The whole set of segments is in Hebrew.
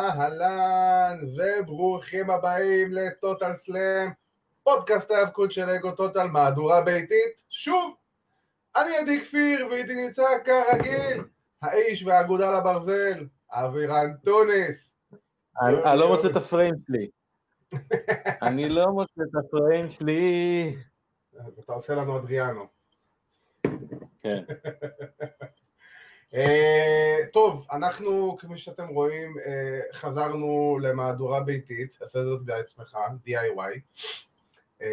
אהלן, וברוכים הבאים לטוטל סלאם, פודקאסט ההאבקות של אגו טוטל, מהדורה ביתית. שוב, אני עדי כפיר, ואיתי נמצא כרגיל, האיש והאגודה לברזל, אבירן טוניס. אני לא מוצא את הפריים שלי. אני לא מוצא את הפריים שלי. אתה עושה לנו אדריאנו. כן. Uh, טוב, אנחנו, כפי שאתם רואים, uh, חזרנו למהדורה ביתית, עשה זאת בעצמך, DIY. Uh,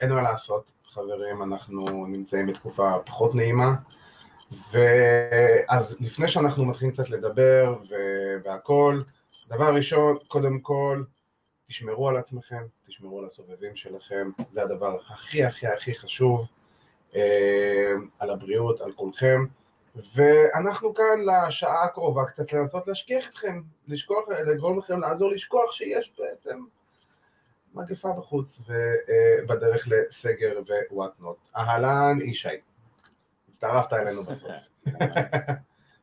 אין מה לעשות, חברים, אנחנו נמצאים בתקופה פחות נעימה. ואז לפני שאנחנו מתחילים קצת לדבר והכל, דבר ראשון, קודם כל, תשמרו על עצמכם, תשמרו על הסובבים שלכם, זה הדבר הכי הכי הכי חשוב, על הבריאות, על כולכם. ואנחנו כאן לשעה הקרובה קצת לנסות להשכיח אתכם, לשכוח, לגרום לכם לעזור לשכוח שיש בעצם מגפה בחוץ ובדרך לסגר ווואטנוט. אהלן ישי, הצטרפת אלינו בסוף.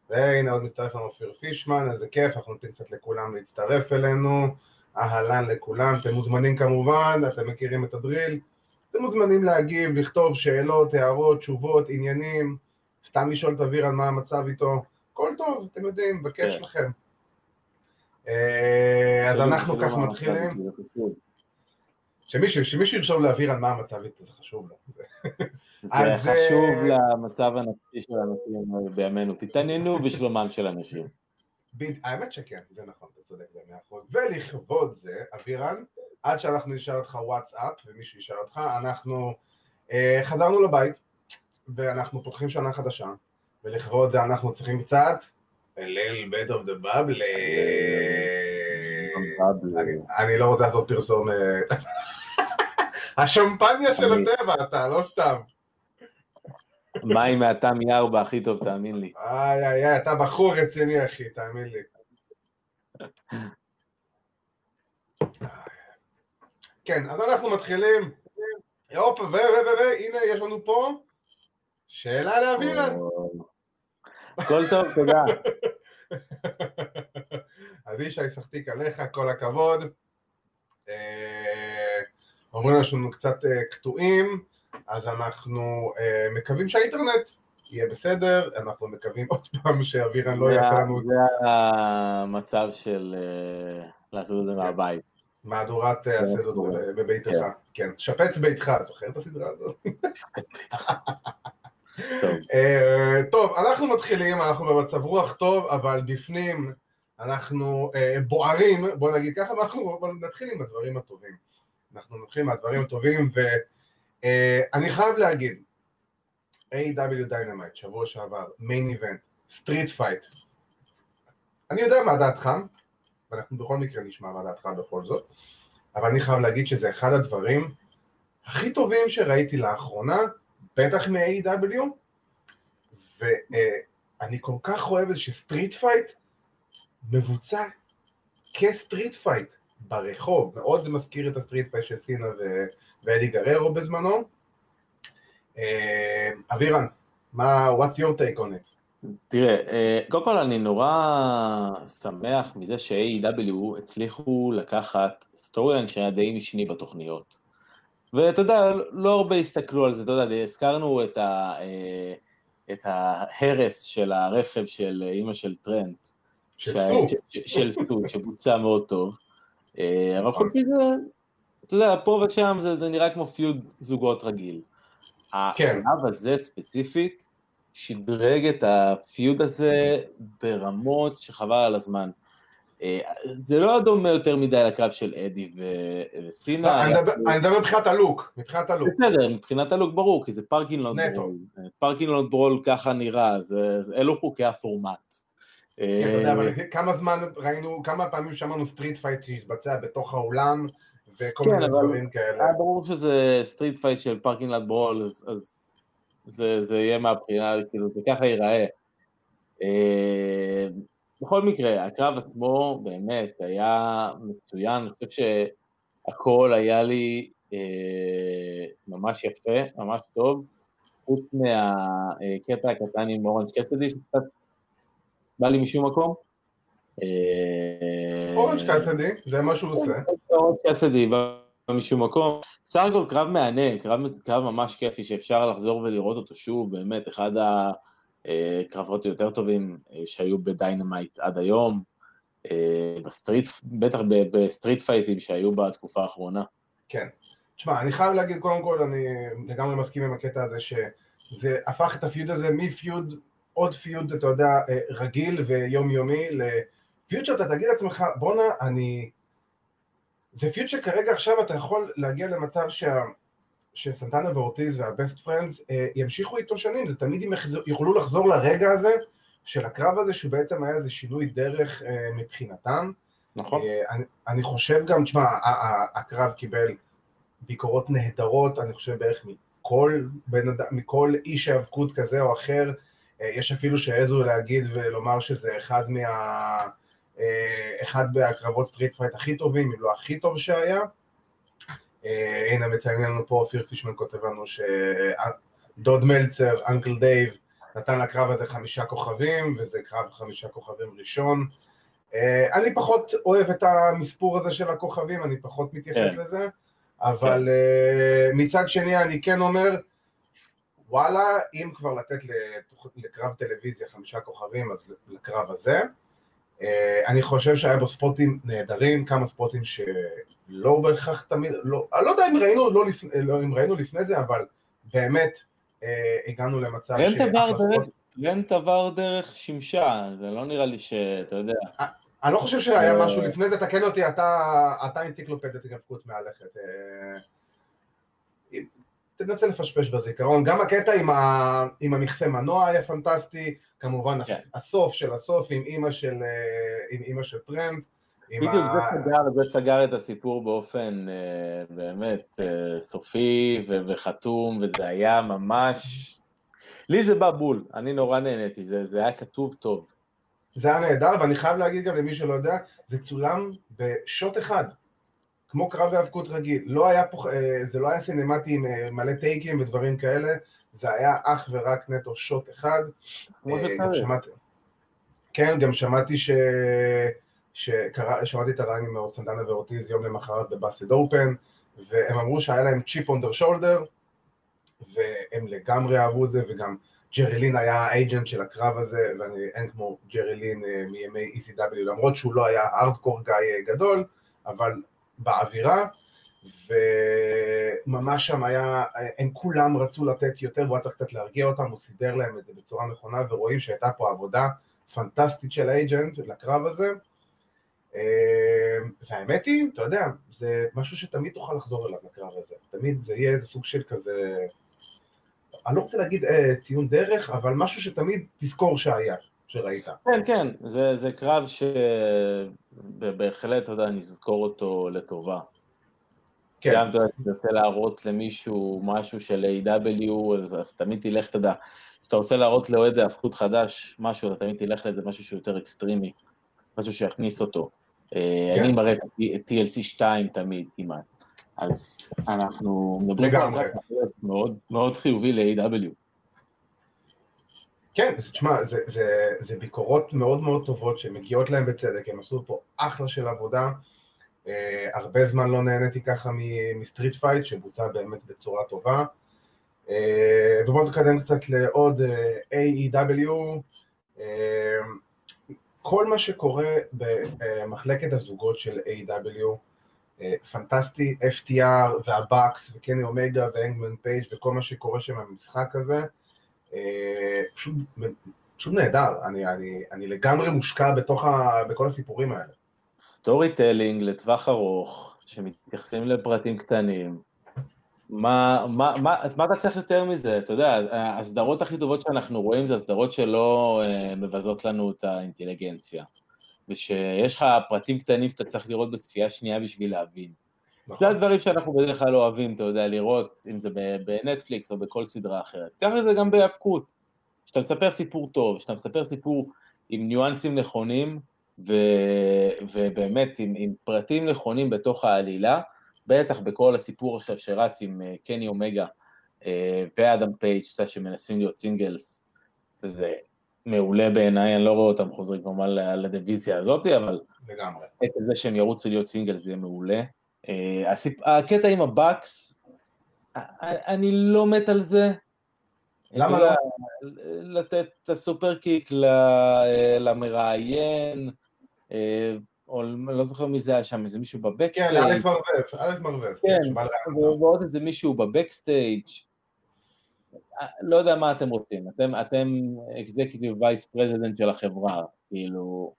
והנה עוד מצטרף לנו אופיר פישמן, איזה כיף, אנחנו נותנים קצת לכולם להצטרף אלינו. אהלן לכולם, אתם מוזמנים כמובן, אתם מכירים את הדריל, אתם מוזמנים להגיב, לכתוב שאלות, הערות, תשובות, עניינים. סתם לשאול את אוויר על מה המצב איתו, הכל טוב, אתם יודעים, מבקש כן. לכם. אה, אז אנחנו ככה מתחילים. שמישהו ירשום לאוויר על מה המצב איתו, זה חשוב לו. זה חשוב למצב הנפשי של אנשים בימינו, תתעניינו בשלומם של אנשים. האמת שכן, זה נכון, אתה צודק במאה אחוז. ולכבוד זה, אבירן, עד שאנחנו נשאל אותך וואטסאפ ומישהו ישאל אותך, אנחנו אה, חזרנו לבית, ואנחנו פותחים שנה חדשה, ולכבוד זה אנחנו צריכים קצת, a little bit of the bubble. אני לא רוצה לעשות פרסומת. השמפניה של הטבע, אתה, לא סתם. מים מהטעם ירבה הכי טוב, תאמין לי. איי איי איי, אתה בחור רציני, אחי, תאמין לי. כן, אז אנחנו מתחילים. הופ, ו, ו, ו, ו, הנה, יש לנו פה שאלה לאבירן. הכל טוב, תודה. אז ישי שחתיק עליך, כל הכבוד. אה, אומרים לנו שאנחנו קצת אה, קטועים, אז אנחנו אה, מקווים שהאינטרנט יהיה בסדר, אנחנו מקווים עוד פעם שאבירן לא יעשה לנו... זה המצב של לעשות את זה מהבית. מהדורת עשה זאת בביתך, כן. כן. שפץ ביתך, זוכר את הסדרה הזאת? שפץ ביתך. אה, טוב, אנחנו מתחילים, אנחנו במצב רוח טוב, אבל בפנים אנחנו אה, בוערים, בוא נגיד ככה, ואנחנו נתחיל עם הדברים הטובים. אנחנו נתחיל מהדברים הטובים, ואני אה, חייב להגיד, A.W. Dynamite, שבוע שעבר, מיין איבנט, street fight. אני יודע מה דעתך, ואנחנו בכל מקרה נשמע מה דעתך בכל זאת, אבל אני חייב להגיד שזה אחד הדברים הכי טובים שראיתי לאחרונה, בטח מ-AEW, ואני כל כך אוהב את זה ש street fight מבוצע כ street fight ברחוב, מאוד מזכיר את ה street fight של סינה ואדי גררו בזמנו. אה, אבירן, מה, what's your take on it? תראה, אה, קודם כל אני נורא שמח מזה ש-AW הצליחו לקחת סטורי שהיה די משני בתוכניות. ואתה יודע, לא הרבה הסתכלו על זה, אתה יודע, הזכרנו את, ה, אה, את ההרס של הרכב של אימא של טרנט. של סו. של סו, שבוצע מאוד טוב. אה, אבל חוץ מזה, אתה יודע, פה ושם זה, זה נראה כמו feud זוגות רגיל. כן. הקרב הזה ספציפית שדרג את ה feud הזה ברמות שחבל על הזמן. אה, זה לא דומה יותר מדי לקרב של אדי וסינה. אני מדבר מבחינת הלוק, מבחינת הלוק. בסדר, מבחינת הלוק ברור, כי זה parking lot brawl. parking lot brawl ככה נראה, אלו חוקי הפורמט. כן, יודע, אבל כמה זמן ראינו, כמה פעמים שמענו street fight שהתבצע בתוך האולם, וכל מיני כן, דברים כאלה. היה ברור שזה street fight של parking lot brawl, אז זה יהיה מהבחינה, כאילו, זה ככה ייראה. אה, בכל מקרה, הקרב עצמו באמת היה מצוין, אני חושב שהכל היה לי אה, ממש יפה, ממש טוב, חוץ מהקטע הקטן עם אורנג' קאסידי, שקצת בא לי משום מקום. אורנג' קאסידי, זה מה שהוא עושה. אורנג' קאסידי משום מקום. סך הכל קרב מהנה, קרב, קרב ממש כיפי שאפשר לחזור ולראות אותו שוב, באמת, אחד הקרבות היותר טובים שהיו ב Dynamite עד היום. ב street, בטח ב street fight ים שהיו בתקופה האחרונה. כן. תשמע, אני חייב להגיד, קודם כל, אני לגמרי מסכים עם הקטע הזה, שזה הפך את ה feud הזה מ feud, עוד פיוד, אתה יודע, רגיל ויומיומי, לפיוד שאתה תגיד לעצמך, בואנה, אני... זה פיוד שכרגע עכשיו אתה יכול להגיע למצב שה... שסנטנה ואורטיז והבסט פרנדס ימשיכו איתו שנים, זה תמיד הם יוכלו לחזור לרגע הזה של הקרב הזה, שהוא בעצם היה איזה שינוי דרך אה, מבחינתם. נכון. אה, אני, אני חושב גם, תשמע, הקרב קיבל ביקורות נהדרות, אני חושב בערך מכל, בין, מכל איש היאבקות כזה או אחר, אה, יש אפילו שהעזו להגיד ולומר שזה אחד מה... אה, אחד מהקרבות street fight הכי טובים, אם לא הכי טוב שהיה. אה, הנה מציין לנו פה אופיר פישמן כותב לנו שדוד מלצר, Uncle Dave, נתן לקרב הזה חמישה כוכבים, וזה קרב חמישה כוכבים ראשון. אה, אני פחות אוהב את המספור הזה של הכוכבים, אני פחות מתייחס כן. לזה, אבל כן. מצד שני אני כן אומר, וואלה, אם כבר לתת לקרב טלוויזיה חמישה כוכבים, אז לקרב הזה. אה, אני חושב שהיה בו ספוטים נהדרים, כמה ספוטים שלא בהכרח תמיד, לא, אני לא יודע אם ראינו, לא לפני, לא, אם ראינו לפני זה, אבל באמת אה, הגענו למצב רנט עבר דרך שמשה, זה לא נראה לי שאתה יודע. אה, אני לא חושב שהיה אה, משהו לפני זה, תקן אותי, אתה אנציקלופדיית התאבקות מהלכת. תנסה לפשפש בזיכרון, גם הקטע עם, ה, עם המכסה מנוע היה פנטסטי, כמובן כן. הסוף של הסוף עם אימא של, עם אימא של טרנט. בדיוק, ה... זה, סגר, זה סגר את הסיפור באופן אה, באמת אה, סופי ו- וחתום, וזה היה ממש... לי זה בא בול, אני נורא נהניתי, זה, זה היה כתוב טוב. זה היה נהדר, ואני חייב להגיד גם למי שלא יודע, זה צולם בשוט אחד. כמו קרב האבקות רגיל, לא היה פה, אה, זה לא היה סינמטי עם אה, מלא טייקים ודברים כאלה, זה היה אך ורק נטו שוט אחד. כמו אה, שצריך. כן, גם שמעתי ש... שקרא, שמעתי את הרעיון עם סנדנה ואורטיז יום למחרת בבאסד אופן, והם אמרו שהיה להם צ'יפ אונדר שולדר, והם לגמרי אהבו את זה, וגם ג'רי לין היה האג'נט של הקרב הזה, ואין כמו ג'רי לין מימי ECW, למרות שהוא לא היה הארדקור גאי גדול, אבל באווירה, וממש שם היה, הם כולם רצו לתת יותר, והוא היה צריך קצת להרגיע אותם, הוא סידר להם את זה בצורה נכונה, ורואים שהייתה פה עבודה פנטסטית של האג'נט לקרב הזה. והאמת היא, אתה יודע, זה משהו שתמיד תוכל לחזור אליו לקרב הזה, תמיד זה יהיה איזה סוג של כזה, אני לא רוצה להגיד אה, ציון דרך, אבל משהו שתמיד תזכור שהיה. שראית. כן, כן, זה, זה קרב שבהחלט, אתה יודע, נזכור אותו לטובה. כן. גם אתה תנסה להראות למישהו משהו של AEW, אז, אז תמיד תלך, אתה יודע, כשאתה רוצה להראות לאוהד היאבקות חדש משהו, אתה תמיד תלך לאיזה משהו שיותר אקסטרימי, משהו שיכניס אותו. אה, כן. אני מראה את TLC 2 תמיד, כמעט. אז אנחנו מדברים על מאוד, מאוד חיובי ל-AEW. כן, תשמע, זה, זה, זה ביקורות מאוד מאוד טובות שמגיעות להם בצדק, הם עשו פה אחלה של עבודה. אה, הרבה זמן לא נהניתי ככה מ street fight שבוצע באמת בצורה טובה. אה, ובואו נקדם קצת לעוד אה, AEW. אה, כל מה שקורה במחלקת הזוגות של AEW, אה, פנטסטי, FTR והבאקס וקני אומגה והנגמן פייג' וכל מה שקורה שם במשחק הזה. אה, פשוט, פשוט נהדר, אני, אני, אני לגמרי מושקע בתוך ה, בכל הסיפורים האלה. storytelling לטווח ארוך, שמתייחסים לפרטים קטנים, מה, מה, מה, מה אתה צריך יותר מזה? אתה יודע, הסדרות הכי טובות שאנחנו רואים זה הסדרות שלא אה, מבזות לנו את האינטליגנציה, ושיש לך פרטים קטנים שאתה צריך לראות בצפייה שנייה בשביל להבין. נכון. זה הדברים שאנחנו בדרך כלל אוהבים, אתה יודע, לראות, אם זה בנטפליקס או בכל סדרה אחרת. ככה זה גם בהאבקות. כשאתה מספר סיפור טוב, כשאתה מספר סיפור עם ניואנסים נכונים, ו, ובאמת עם, עם פרטים נכונים בתוך העלילה, בטח בכל הסיפור עכשיו שרץ עם אה, קני אומגה אה, ואדם פייג', אתה שמנסים להיות singles, וזה מעולה בעיניי, אני לא רואה אותם חוזרים כמובן לדיוויזיה הזאת, אבל... לגמרי. את זה שהם ירוצו להיות סינגל זה מעולה. אה, הקטע עם הבאקס, אני לא מת על זה. למה לא? לתת את ה-superkick למראיין, או לא זוכר מי זה היה שם, איזה מישהו ב-backstage. כן, אלכס מרבז, אלכס מרבז. כן, ועוד איזה מישהו ב-backstage. לא יודע מה אתם רוצים, אתם, אתם executive vice president של החברה, כאילו...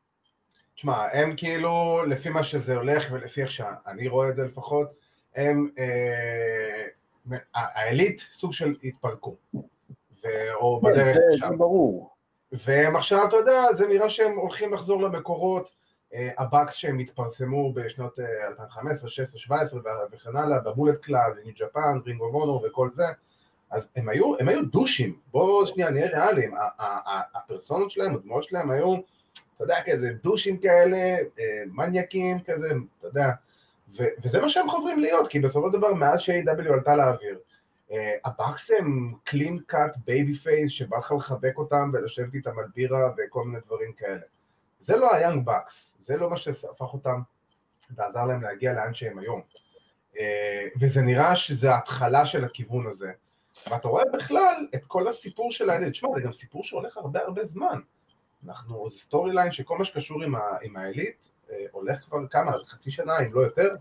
תשמע, הם כאילו, לפי מה שזה הולך ולפי איך שאני רואה את זה לפחות, הם, אה, ה-Elite סוג של התפרקו. ו... או כן, בדרך זה, שם. זה ברור. והם עכשיו, אתה יודע, זה נראה שהם הולכים לחזור למקורות, אה, הבאקס שהם התפרסמו בשנות 2015, 2016, 2017 וכן הלאה, ב-Bullet Club, New Japan, Ring of Honor וכל זה, אז הם היו, הם היו דושים, בואו שנייה נהיה ריאליים, הפרסונות שלהם, הדמויות שלהם היו, אתה יודע, כזה דושים כאלה, אה, מניאקים כזה, אתה יודע, וזה מה שהם חוזרים להיות, כי בסופו של דבר מאז ש-AEW עלתה לאוויר, אה, הבאקס הם clean cut babyface שבא לך לחבק אותם ולשבת איתם על בירה וכל מיני דברים כאלה. זה לא ה-Young Bucks, זה לא מה שהפך אותם ועזר להם להגיע לאן שהם היום. אה, וזה נראה שזה ההתחלה של הכיוון הזה. ואתה רואה בכלל את כל הסיפור של ה-Elite, תשמע, זה גם סיפור שהולך הרבה הרבה זמן. אנחנו, זה storyline שכל מה שקשור עם, ה, עם ה-Elite אה, הולך כבר כמה, חצי שנה, אם לא יותר,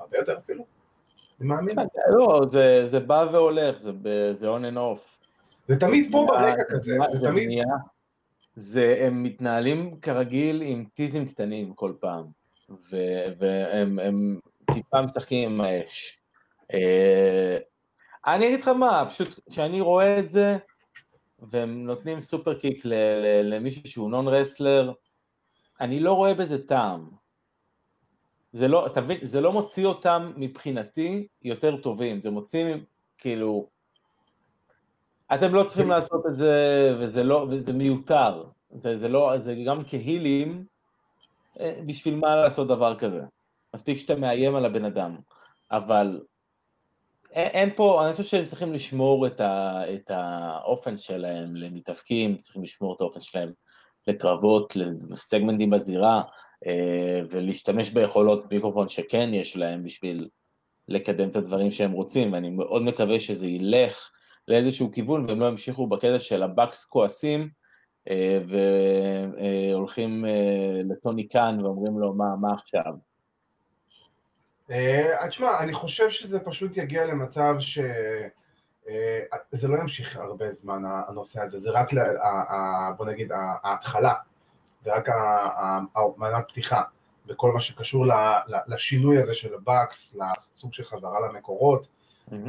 הרבה יותר אפילו. אני מאמין. לא, זה, זה בא והולך, זה, זה on and off. זה תמיד פה ברקע כזה, זה תמיד... זה, הם מתנהלים כרגיל עם טיזים קטנים כל פעם, ו, והם טיפה משחקים עם האש. אה, אני אגיד לך מה, פשוט כשאני רואה את זה, והם נותנים סופר קיק למישהו שהוא נון רסלר, אני לא רואה בזה טעם. זה לא, תבין, זה לא מוציא אותם מבחינתי יותר טובים, זה מוציא כאילו, אתם לא צריכים לעשות את זה, וזה לא, וזה מיותר, זה, זה לא, זה גם כהילים, אה, בשביל מה לעשות דבר כזה? מספיק שאתה מאיים על הבן אדם, אבל אין פה, אני חושב שהם צריכים לשמור את, ה, את האופן שלהם למתאבקים, צריכים לשמור את האופן שלהם לקרבות, לסגמנטים בזירה, אה, ולהשתמש ביכולות מיקרופון שכן יש להם בשביל לקדם את הדברים שהם רוצים, ואני מאוד מקווה שזה ילך לאיזשהו כיוון והם לא ימשיכו בקטע של הבאקס כועסים, אה, והולכים אה, לטוני קאן ואומרים לו מה, מה עכשיו. אה, תשמע, אני חושב שזה פשוט יגיע למצב ש... זה לא ימשיך הרבה זמן הנושא הזה, זה רק, בוא נגיד, ההתחלה, זה רק המנת פתיחה, וכל מה שקשור לשינוי הזה של הבאקס, לסוג של חזרה למקורות,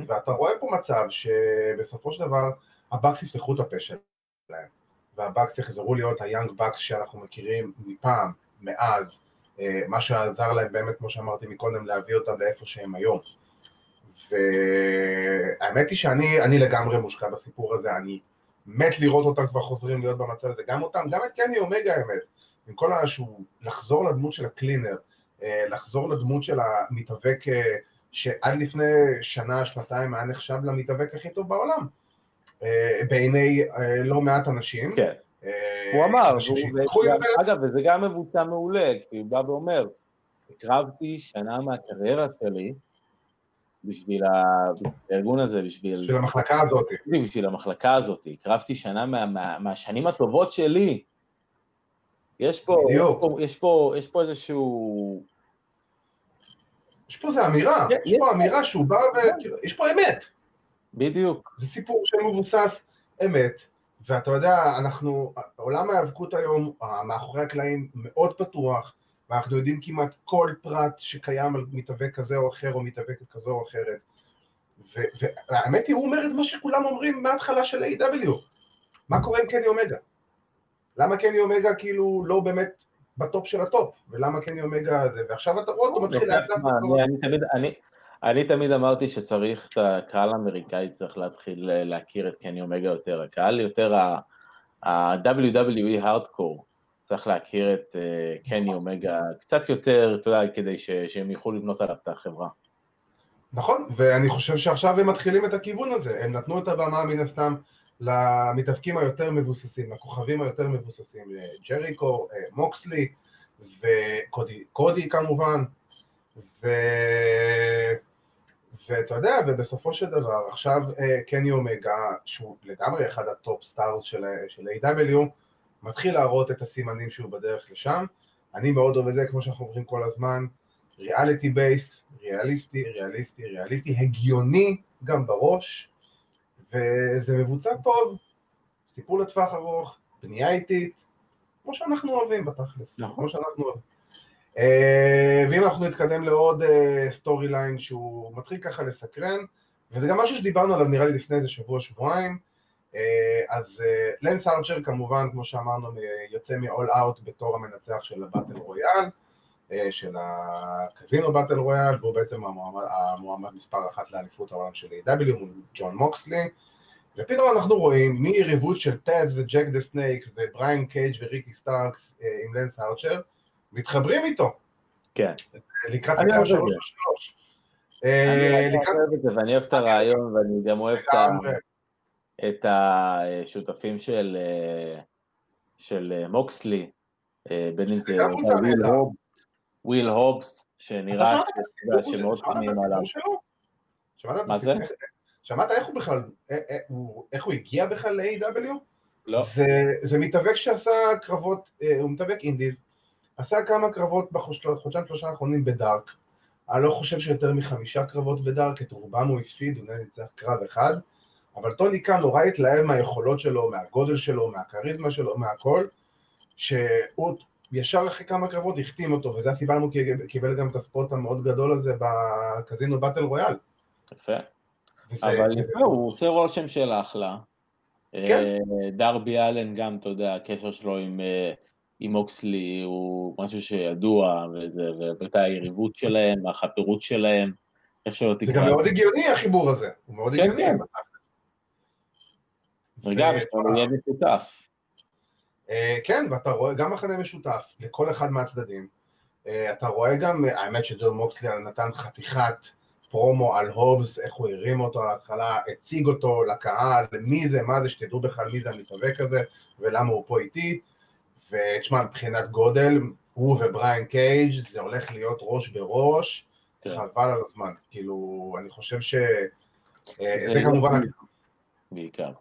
ואתה רואה פה מצב שבסופו של דבר הבאקס יפתחו את הפה שלהם, והבאקס יחזרו להיות Young Bucks שאנחנו מכירים מפעם, מאז, אה, מה שעזר להם באמת, כמו שאמרתי מקודם, להביא אותם לאיפה שהם היום. והאמת היא שאני לגמרי מושקע בסיפור הזה, אני מת לראות אותם כבר חוזרים להיות במצב הזה, גם אותם, גם את קני אומגה האמת, עם כל שהוא לחזור לדמות של ה-Cleaner, אה, לחזור לדמות של המתאבק אה, שעד לפני שנה, שנתיים היה נחשב למתאבק הכי טוב בעולם, בעיני לא מעט אנשים. כן. הוא אמר, אגב, וזה גם מבוצע מעולה, כי הוא בא ואומר, הקרבתי שנה מהקריירה שלי בשביל הארגון הזה, בשביל... בשביל המחלקה הזאת. בשביל המחלקה הזאת, הקרבתי שנה מה, מה, מהשנים הטובות שלי. יש פה, יש פה, יש פה, יש פה איזשהו... יש פה איזו אמירה, יש, יש פה אמירה שהוא בא ו... יש פה אמת. בדיוק. זה סיפור שמבוסס אמת, ואתה יודע, אנחנו, עולם ההיאבקות היום, מאחורי הקלעים מאוד פתוח, ואנחנו יודעים כמעט כל פרט שקיים על מתאבק כזה או אחר, או מתאבקת כזו או אחרת. והאמת היא, הוא אומר את מה שכולם אומרים מההתחלה של A.W. מה קורה עם קני אומגה? למה קני אומגה כאילו לא באמת ב-top של ה-top? ולמה קני אומגה זה? ועכשיו אתה רואה אותו מתחיל לאט אני תמיד אמרתי שצריך את הקהל האמריקאי, צריך להתחיל להכיר את קני אומגה יותר, הקהל יותר ה-WWE הארדקור, צריך להכיר את אה, קני אומגה קצת יותר, אתה יודע, כדי שהם יוכלו לבנות עליו את החברה. נכון, ואני חושב שעכשיו הם מתחילים את הכיוון הזה, הם נתנו את הבמה מן הסתם למתאבקים היותר מבוססים, לכוכבים היותר מבוססים, ג'ריקו, מוקסלי וקודי כמובן, ו... ואתה יודע, ובסופו של דבר, עכשיו קני אומגה, שהוא לגמרי אחד ה-top stars של, של AEW, מתחיל להראות את הסימנים שהוא בדרך לשם. אני מאוד אוהב את זה, כמו שאנחנו אומרים כל הזמן, reality based, ריאליסטי, ריאליסטי, ריאליסטי, הגיוני גם בראש, וזה מבוצע טוב, סיפור לטווח ארוך, בנייה איטית, כמו שאנחנו אוהבים בתכלס, נכון. כמו שאנחנו אוהבים. אה, ואם אנחנו נתקדם לעוד story אה, line שהוא מתחיל ככה לסקרן, וזה גם משהו שדיברנו עליו נראה לי לפני איזה שבוע-שבועיים, אה, אז לנס ארצ'ר כמובן, כמו שאמרנו, יוצא מ-All Out בתור המנצח של ה-battle royal, של ה-Casino Battle Royal, והוא בעצם המועמד, המועמד מספר אחת לאליפות העולם של AEW מול ג'ון מוקסלי, ופתאום אנחנו רואים מיריבות של טז וג'ייק דה סנייק ובריין קייג' וריקי סטארקס אה, עם לנס ארצ'ר, מתחברים איתו. כן. לקראת הקרב שלוש שלוש. אני אוהב את זה, ואני אוהב את הרעיון, ואני גם אוהב את השותפים של, של מוקסלי, בין אם זה וויל הובס, שנראה שמאוד קונים עליו. מה זה? שמעת איך הוא בכלל, איך הוא הגיע בכלל ל-AW? לא. זה מתאבק שעשה קרבות, הוא מתאבק אינדיז, עשה כמה קרבות בחודשיים שלושה האחרונים בדארק. אני לא חושב שיותר מחמישה קרבות בדארק, את רובם הוא הפסיד, הוא ניצח קרב אחד, אבל טוני קאן נורא התלהב מהיכולות שלו, מהגודל שלו, מהכריזמה שלו, מהכל, שהוא ישר אחרי כמה קרבות החתים אותו, וזו הסיבה למה הוא קיבל גם את הספוט המאוד גדול הזה בקזינו באטל רויאל. יפה. וזה, אבל יפה, הוא עושה רושם של אחלה. כן. אה, דרבי אלן גם, אתה יודע, הקשר שלו עם אה, עם אוקסלי הוא משהו שידוע, וזה, ואת היריבות שלהם, החברות שלהם, איך שלא תקרא. זה גם מאוד הגיוני החיבור הזה, הוא מאוד כן, הגיוני. כן. וגם יש לנו עניין משותף. אה, כן, ואתה רואה גם מחנה משותף לכל אחד מהצדדים. אה, אתה רואה גם, האמת שג'ון מוקסלי נתן חתיכת פרומו על הובס, איך הוא הרים אותו על ההתחלה, הציג אותו לקהל, מי זה, מה זה, שתדעו בכלל מי זה המתאבק הזה, ולמה הוא פה איתי. ותשמע, מבחינת גודל, הוא ובריין קייג' זה הולך להיות ראש בראש, כן. חבל על הזמן. כאילו, אני חושב ש... אה, זה, זה כמובן... בעיקר.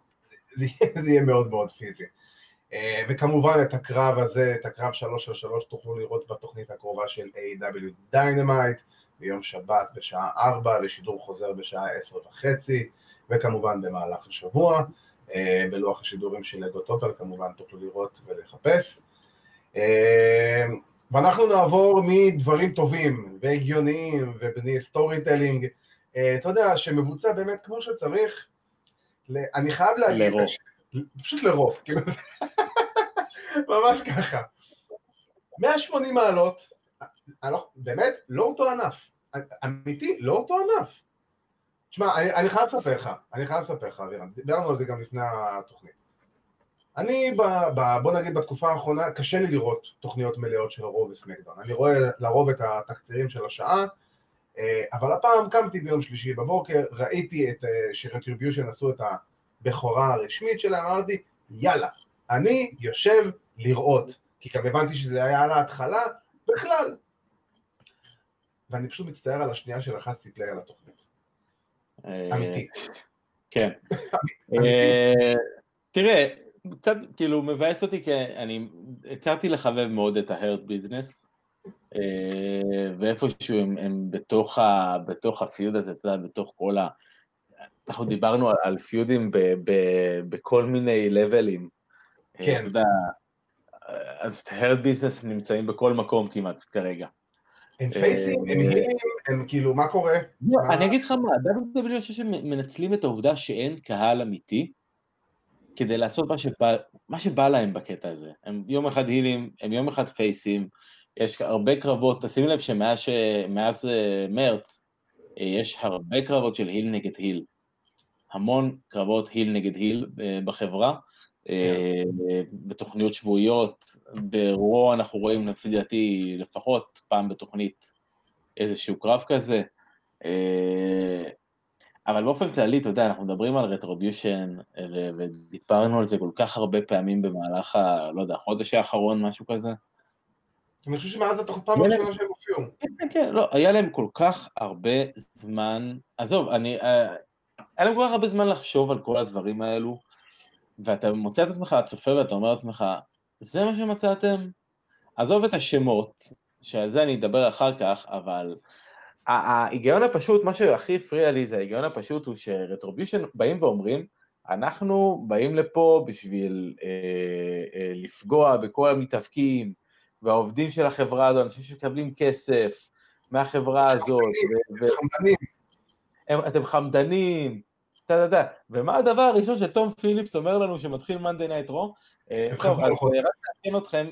זה יהיה מאוד מאוד פיזי. אה, וכמובן את הקרב הזה, את הקרב שלוש על שלוש, תוכלו לראות בתוכנית הקרובה של AEW Dynamite ביום שבת בשעה ארבע, לשידור חוזר בשעה עשר וחצי, וכמובן במהלך השבוע. אה, בלוח השידורים של אגו טוטל, כמובן תוכלו לראות ולחפש. אה, ואנחנו נעבור מדברים טובים והגיוניים ובוני storytelling, אתה יודע, שמבוצע באמת כמו שצריך, אני חייב להגיד, לרוב. פשוט לרוב, כאילו, ממש ככה. 180 מעלות, לא, באמת, לא אותו ענף, אמיתי, לא אותו ענף. תשמע, אני, אני חייב לספר לך, אני חייב לספר לך, אבירן, דיברנו על זה גם לפני התוכנית. אני, ב, ב, בוא נגיד בתקופה האחרונה, קשה לי לראות תוכניות מלאות של רוב וסמקדאון. אני רואה לרוב את התקצירים של השעה, אה, אבל הפעם קמתי ביום שלישי בבוקר, ראיתי את אה, שרטריביושן עשו את הבכורה הרשמית שלהם, אמרתי, יאללה, אני יושב לראות, כי גם הבנתי שזה היה על ההתחלה, בכלל. ואני פשוט מצטער על השנייה שלחצתי פליי על התוכנית. אמיתי. כן. אה, תראה, קצת כאילו מבאס אותי כי אני התחלתי לחבב מאוד את ה Hurt Business אה, ואיפשהו הם, הם בתוך, ה, בתוך ה feud הזה, אתה יודע, בתוך כל ה... אנחנו דיברנו על, על פיודים ב, ב, בכל מיני לבלים. אה, כן. אתה יודע, אז Hurt Business נמצאים בכל מקום כמעט כרגע. הם פייסים, הם הילים, הם כאילו, מה קורה? לא, אני אגיד לך מה, WWE אני חושב שמנצלים את העובדה שאין קהל אמיתי, כדי לעשות מה שבא, מה שבא להם בקטע הזה. הם יום אחד הילים, הם יום אחד פייסים, יש הרבה קרבות, תשימי לב שמאז אה, מרץ, אה, יש הרבה קרבות של היל נגד היל. המון קרבות היל נגד היל אה, בחברה. כן. בתוכניות שבועיות, ברו אנחנו רואים לפי דעתי לפחות פעם בתוכנית איזשהו קרב כזה. אבל באופן כללי, אתה יודע, אנחנו מדברים על רטרוביושן, ודיברנו על זה כל כך הרבה פעמים במהלך ה... לא יודע, החודש האחרון, משהו כזה. אני חושב שמאז הפעם הראשונה שהם הופיעו. כן, כן, כן, לא, היה להם כל כך הרבה זמן, עזוב, אני, אה, היה להם כל כך הרבה זמן לחשוב על כל הדברים האלו, ואתה מוצא את עצמך, צופה ואתה אומר לעצמך, זה מה שמצאתם? עזוב את השמות, שעל זה אני אדבר אחר כך, אבל ההיגיון הפשוט, מה שהכי הפריע לי זה ההיגיון הפשוט הוא ש Retribution באים ואומרים, אנחנו באים לפה בשביל אה, אה, לפגוע בכל המתאבקים והעובדים של החברה הזו, אנשים שמקבלים כסף מהחברה הזאת. חמדנים. אתם חמדנים, אתה יודע, ומה הדבר הראשון שתום פיליפס אומר לנו שמתחיל Monday Night Raw? טוב, אז אה, רק לעדכן אתכם,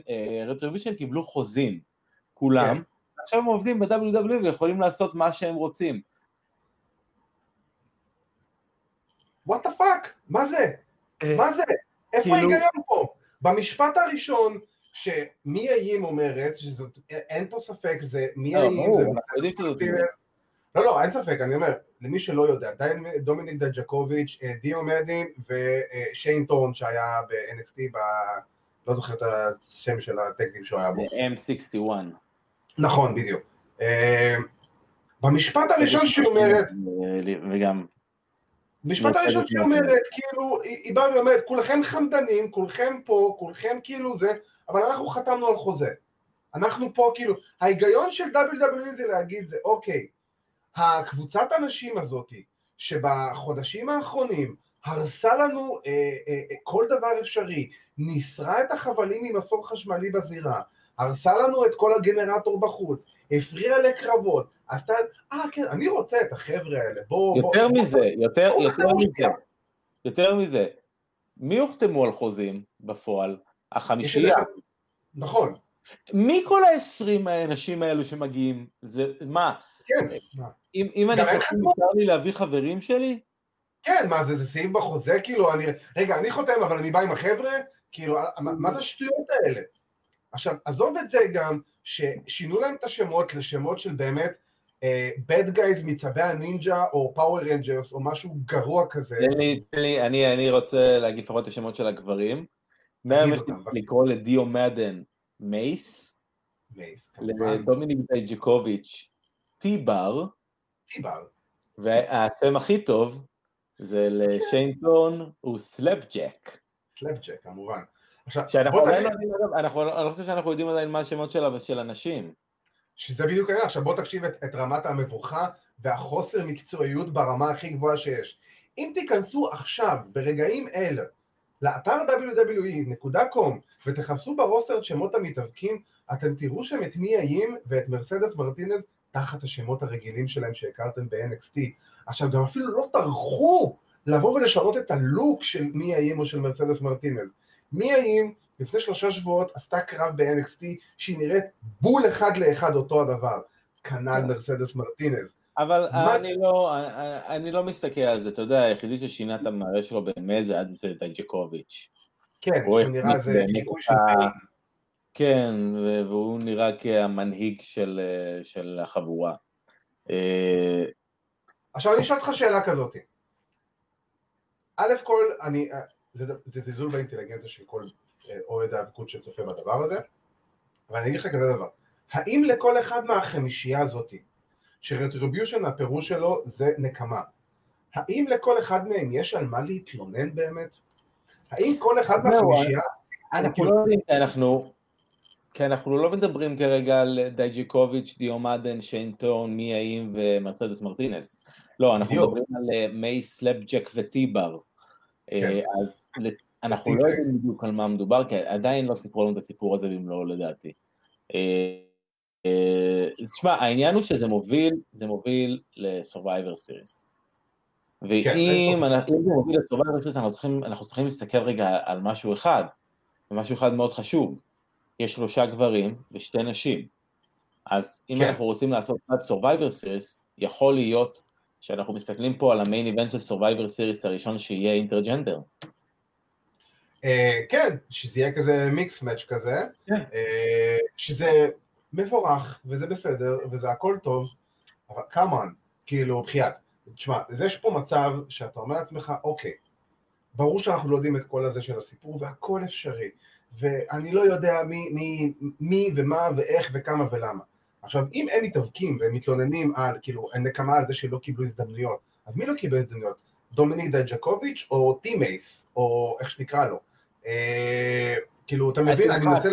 אה, קיבלו חוזים, כולם, כן. עכשיו הם עובדים ב-WWE ויכולים לעשות מה שהם רוצים. What the fuck? מה זה? אה, מה זה? איפה כאילו- ההיגיון פה? במשפט הראשון, שמיה ים אומרת, שזאת, אין פה ספק, זה מיה ים, זה... לא, לא, אין ספק, אני אומר, למי שלא יודע, דומיניק דג'קוביץ', אה, דיו מדין ושיין ת'ורן שהיה ב-NXT, ב... לא זוכר את השם של הטקטים שהוא היה בו. M61. נכון, בדיוק. אה, במשפט הראשון שהיא אומרת... וגם... משפט הראשון שהיא אומרת, כאילו, היא באה ואומרת, כולכם חמדנים, כולכם פה, כולכם כאילו זה, אבל אנחנו חתמנו על חוזה. אנחנו פה כאילו, ההיגיון של WWE זה להגיד זה, אוקיי, הקבוצת הנשים הזאתי, שבחודשים האחרונים הרסה לנו אה, אה, אה, כל דבר אפשרי, ניסרה את החבלים ממסור חשמלי בזירה, הרסה לנו את כל הגנרטור בחוץ, הפריעה לקרבות, עשתה, אה כן, אני רוצה את החבר'ה האלה, בואו... יותר בוא, מזה, בוא, יותר, בוא, יותר מזה, יותר מזה, מי הוחתמו על חוזים בפועל? החמישייה. נכון. מי כל העשרים האנשים האלו שמגיעים? זה, מה? כן. אם, אם אני חותם, מותר לי להביא חברים שלי? כן, מה זה, זה סעיף בחוזה? כאילו, אני, רגע, אני חותם, אבל אני בא עם החבר'ה? כאילו, מה זה השטויות האלה? עכשיו, עזוב את זה גם, ששינו להם את השמות לשמות של באמת bad, uh, guys מצבי הנינג'ה או Power Rangers או משהו גרוע כזה. תן לי, תן לי, אני, אני רוצה להגיד לפחות את השמות של הגברים. מהיום יש לקרוא לדיו מדן מייס, לדומיניק דייג'קוביץ' T-Bar, T-Bar, והשם הכי טוב זה לשיין ת'ורן הוא Slapjack. Slapjack, כמובן. שאנחנו עדיין לא יודעים, אגב, אני לא חושב שאנחנו יודעים עדיין מה השמות של הנשים. שזה בדיוק העניין, עכשיו בוא תקשיב את, את רמת המבוכה והחוסר מקצועיות ברמה הכי גבוהה שיש. אם תיכנסו עכשיו, ברגעים אלה, לאתר www.com ותחפשו ברוסטר את שמות המתאבקים, אתם תראו שם את מי האיים ואת מרסדס מרטינז תחת השמות הרגילים שלהם שהכרתם ב-NXT. עכשיו, גם אפילו לא טרחו לבוא ולשנות את הלוק של מי האיים או של מרסדס מרטינז. מי האם לפני שלושה שבועות עשתה קרב ב-NXT שהיא נראית בול אחד לאחד אותו הדבר, כנ"ל מרסדס מרטינז. אבל מה... אני, לא, אני לא מסתכל על זה, אתה יודע, היחידי ששינה את המראה שלו באמת זה עד זה דייק'קוביץ'. כן, הוא נראה זה חיקוי של כן, והוא נראה כהמנהיג של, של החבורה. אה, עכשיו אני אשאל אותך שאלה כזאת. א' כל, אני, זה, זה זלזול באינטליגנציה של כל אה, אוהד האבקות שצופה בדבר הזה, אבל אני אגיד לך כזה דבר, האם לכל אחד מהחמישייה הזאתי, ש Retribution הפירוש שלו זה נקמה, האם לכל אחד מהם יש על מה להתלונן באמת? האם כל אחד מהחמישייה... אנחנו לא יודעים, אנחנו... כי אנחנו לא מדברים כרגע על דייג'יקוביץ', דיו מדן, שיין ת'ורן, מיה ים ומרצדס מרטינס. לא, אנחנו מדברים על אה, מייס, Slapjack ו T-Bar. כן. אה, אז אנחנו לא יודעים בדיוק על מה מדובר, כי עדיין לא סיפרו לנו את הסיפור הזה במלואו לדעתי. אה, אה, תשמע, העניין הוא שזה מוביל, זה מוביל ל-survivor series. ואם כן, זה מוביל ל-survivor series, אנחנו צריכים, אנחנו צריכים להסתכל רגע על משהו אחד, ומשהו אחד מאוד חשוב. יש שלושה גברים ושתי נשים. אז אם כן. אנחנו רוצים לעשות עד survivor series, יכול להיות שאנחנו מסתכלים פה על המיין איבנט של Survivor Series הראשון שיהיה אינטרג'נדר. אה, כן, שזה יהיה כזה מיקס מאץ' כזה, כן. אה, שזה מבורך, וזה בסדר, וזה הכל טוב, אבל כמובן, כאילו, בחייאת, תשמע, יש פה מצב שאתה אומר לעצמך, אוקיי, ברור שאנחנו לא יודעים את כל הזה של הסיפור והכל אפשרי, ואני לא יודע מי, מי, מי ומה ואיך וכמה ולמה. עכשיו, אם הם מתאבקים והם מתלוננים על, כאילו, הם נקמה על זה שלא קיבלו הזדמנויות, אז מי לא קיבל הזדמנויות? דומיניק דג'קוביץ' או טימייס, או איך שנקרא לו. אה, כאילו, אתה מבין, אני מנסה...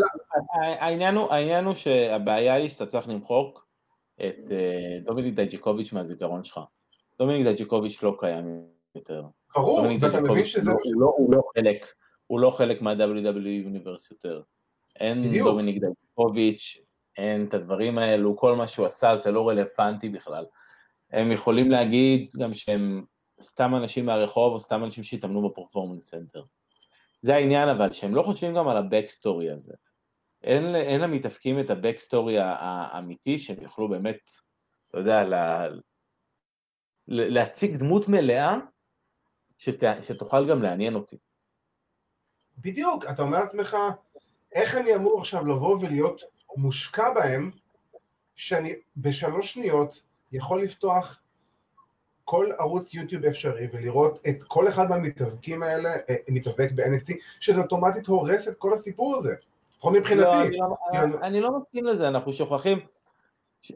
העניין הוא שהבעיה היא שאתה צריך למחוק את אה, דומיניק דג'קוביץ' מהזיכרון שלך. דומיניק דג'קוביץ' לא קיים יותר. ברור, ואתה מבין שזה... לא- הוא לא חלק, הוא לא חלק מה-WWE Universe יותר. אין דומיניק דג'קוביץ', אין את הדברים האלו, כל מה שהוא עשה זה לא רלוונטי בכלל. הם יכולים להגיד גם שהם סתם אנשים מהרחוב או סתם אנשים שהתאמנו ב Performance Center. זה העניין אבל, שהם לא חושבים גם על ה backstory הזה. אין, אין למתאבקים את ה backstory האמיתי, שהם יוכלו באמת, אתה יודע, לה, להציג דמות מלאה, שת, שתוכל גם לעניין אותי. בדיוק, אתה אומר לעצמך, איך אני אמור עכשיו לבוא ולהיות מושקע בהם, שאני בשלוש שניות יכול לפתוח כל ערוץ יוטיוב אפשרי ולראות את כל אחד מהמתאבקים האלה אה, מתאבק ב-NFT, שזה אוטומטית הורס את כל הסיפור הזה. לפחות מבחינתי. לא, אני, לא, כאילו, אני לא מסכים לזה, אנחנו שוכחים,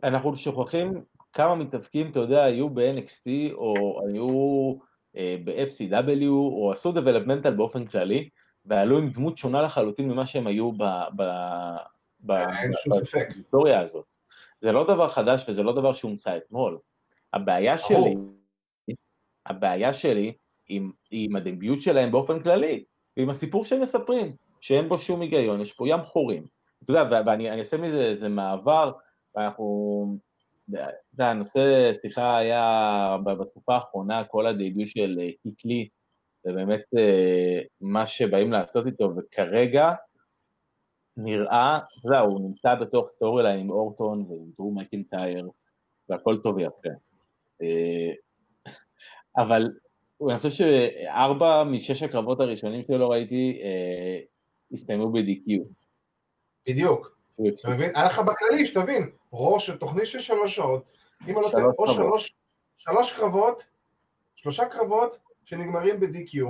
אנחנו שוכחים כמה מתאבקים, אתה יודע, היו ב-NXT או היו אה, ב-FCW או עשו developmental באופן כללי, ועלו עם דמות שונה לחלוטין ממה שהם היו בהיסטוריה הזאת. זה לא דבר חדש וזה לא דבר שהומצא אתמול. הבעיה שלי, הבעיה שלי עם, עם הדביוט שלהם באופן כללי, ועם הסיפור שהם מספרים, שאין בו שום היגיון, יש פה ים חורים. אתה יודע, ואני אעשה מזה איזה מעבר, ואנחנו, אתה יודע, הנושא, סליחה, היה בתקופה האחרונה כל הדביוט של קית' לי, זה באמת אה, מה שבאים לעשות איתו, וכרגע נראה, אתה יודע, הוא נמצא בתוך storyline עם אורטון ועם דרו מקינטייר, והכל טוב ויפה. אה, אבל אני חושב שארבע משש הקרבות הראשונים שלו ראיתי אה, הסתיימו ב-DQ. בדיוק. אתה מבין? היה לך בכללי, שתבין, ראש של תוכנית של שלוש שעות, אם אני לא טועה, או שלוש, שלוש קרבות, שלושה קרבות שנגמרים ב-DQ,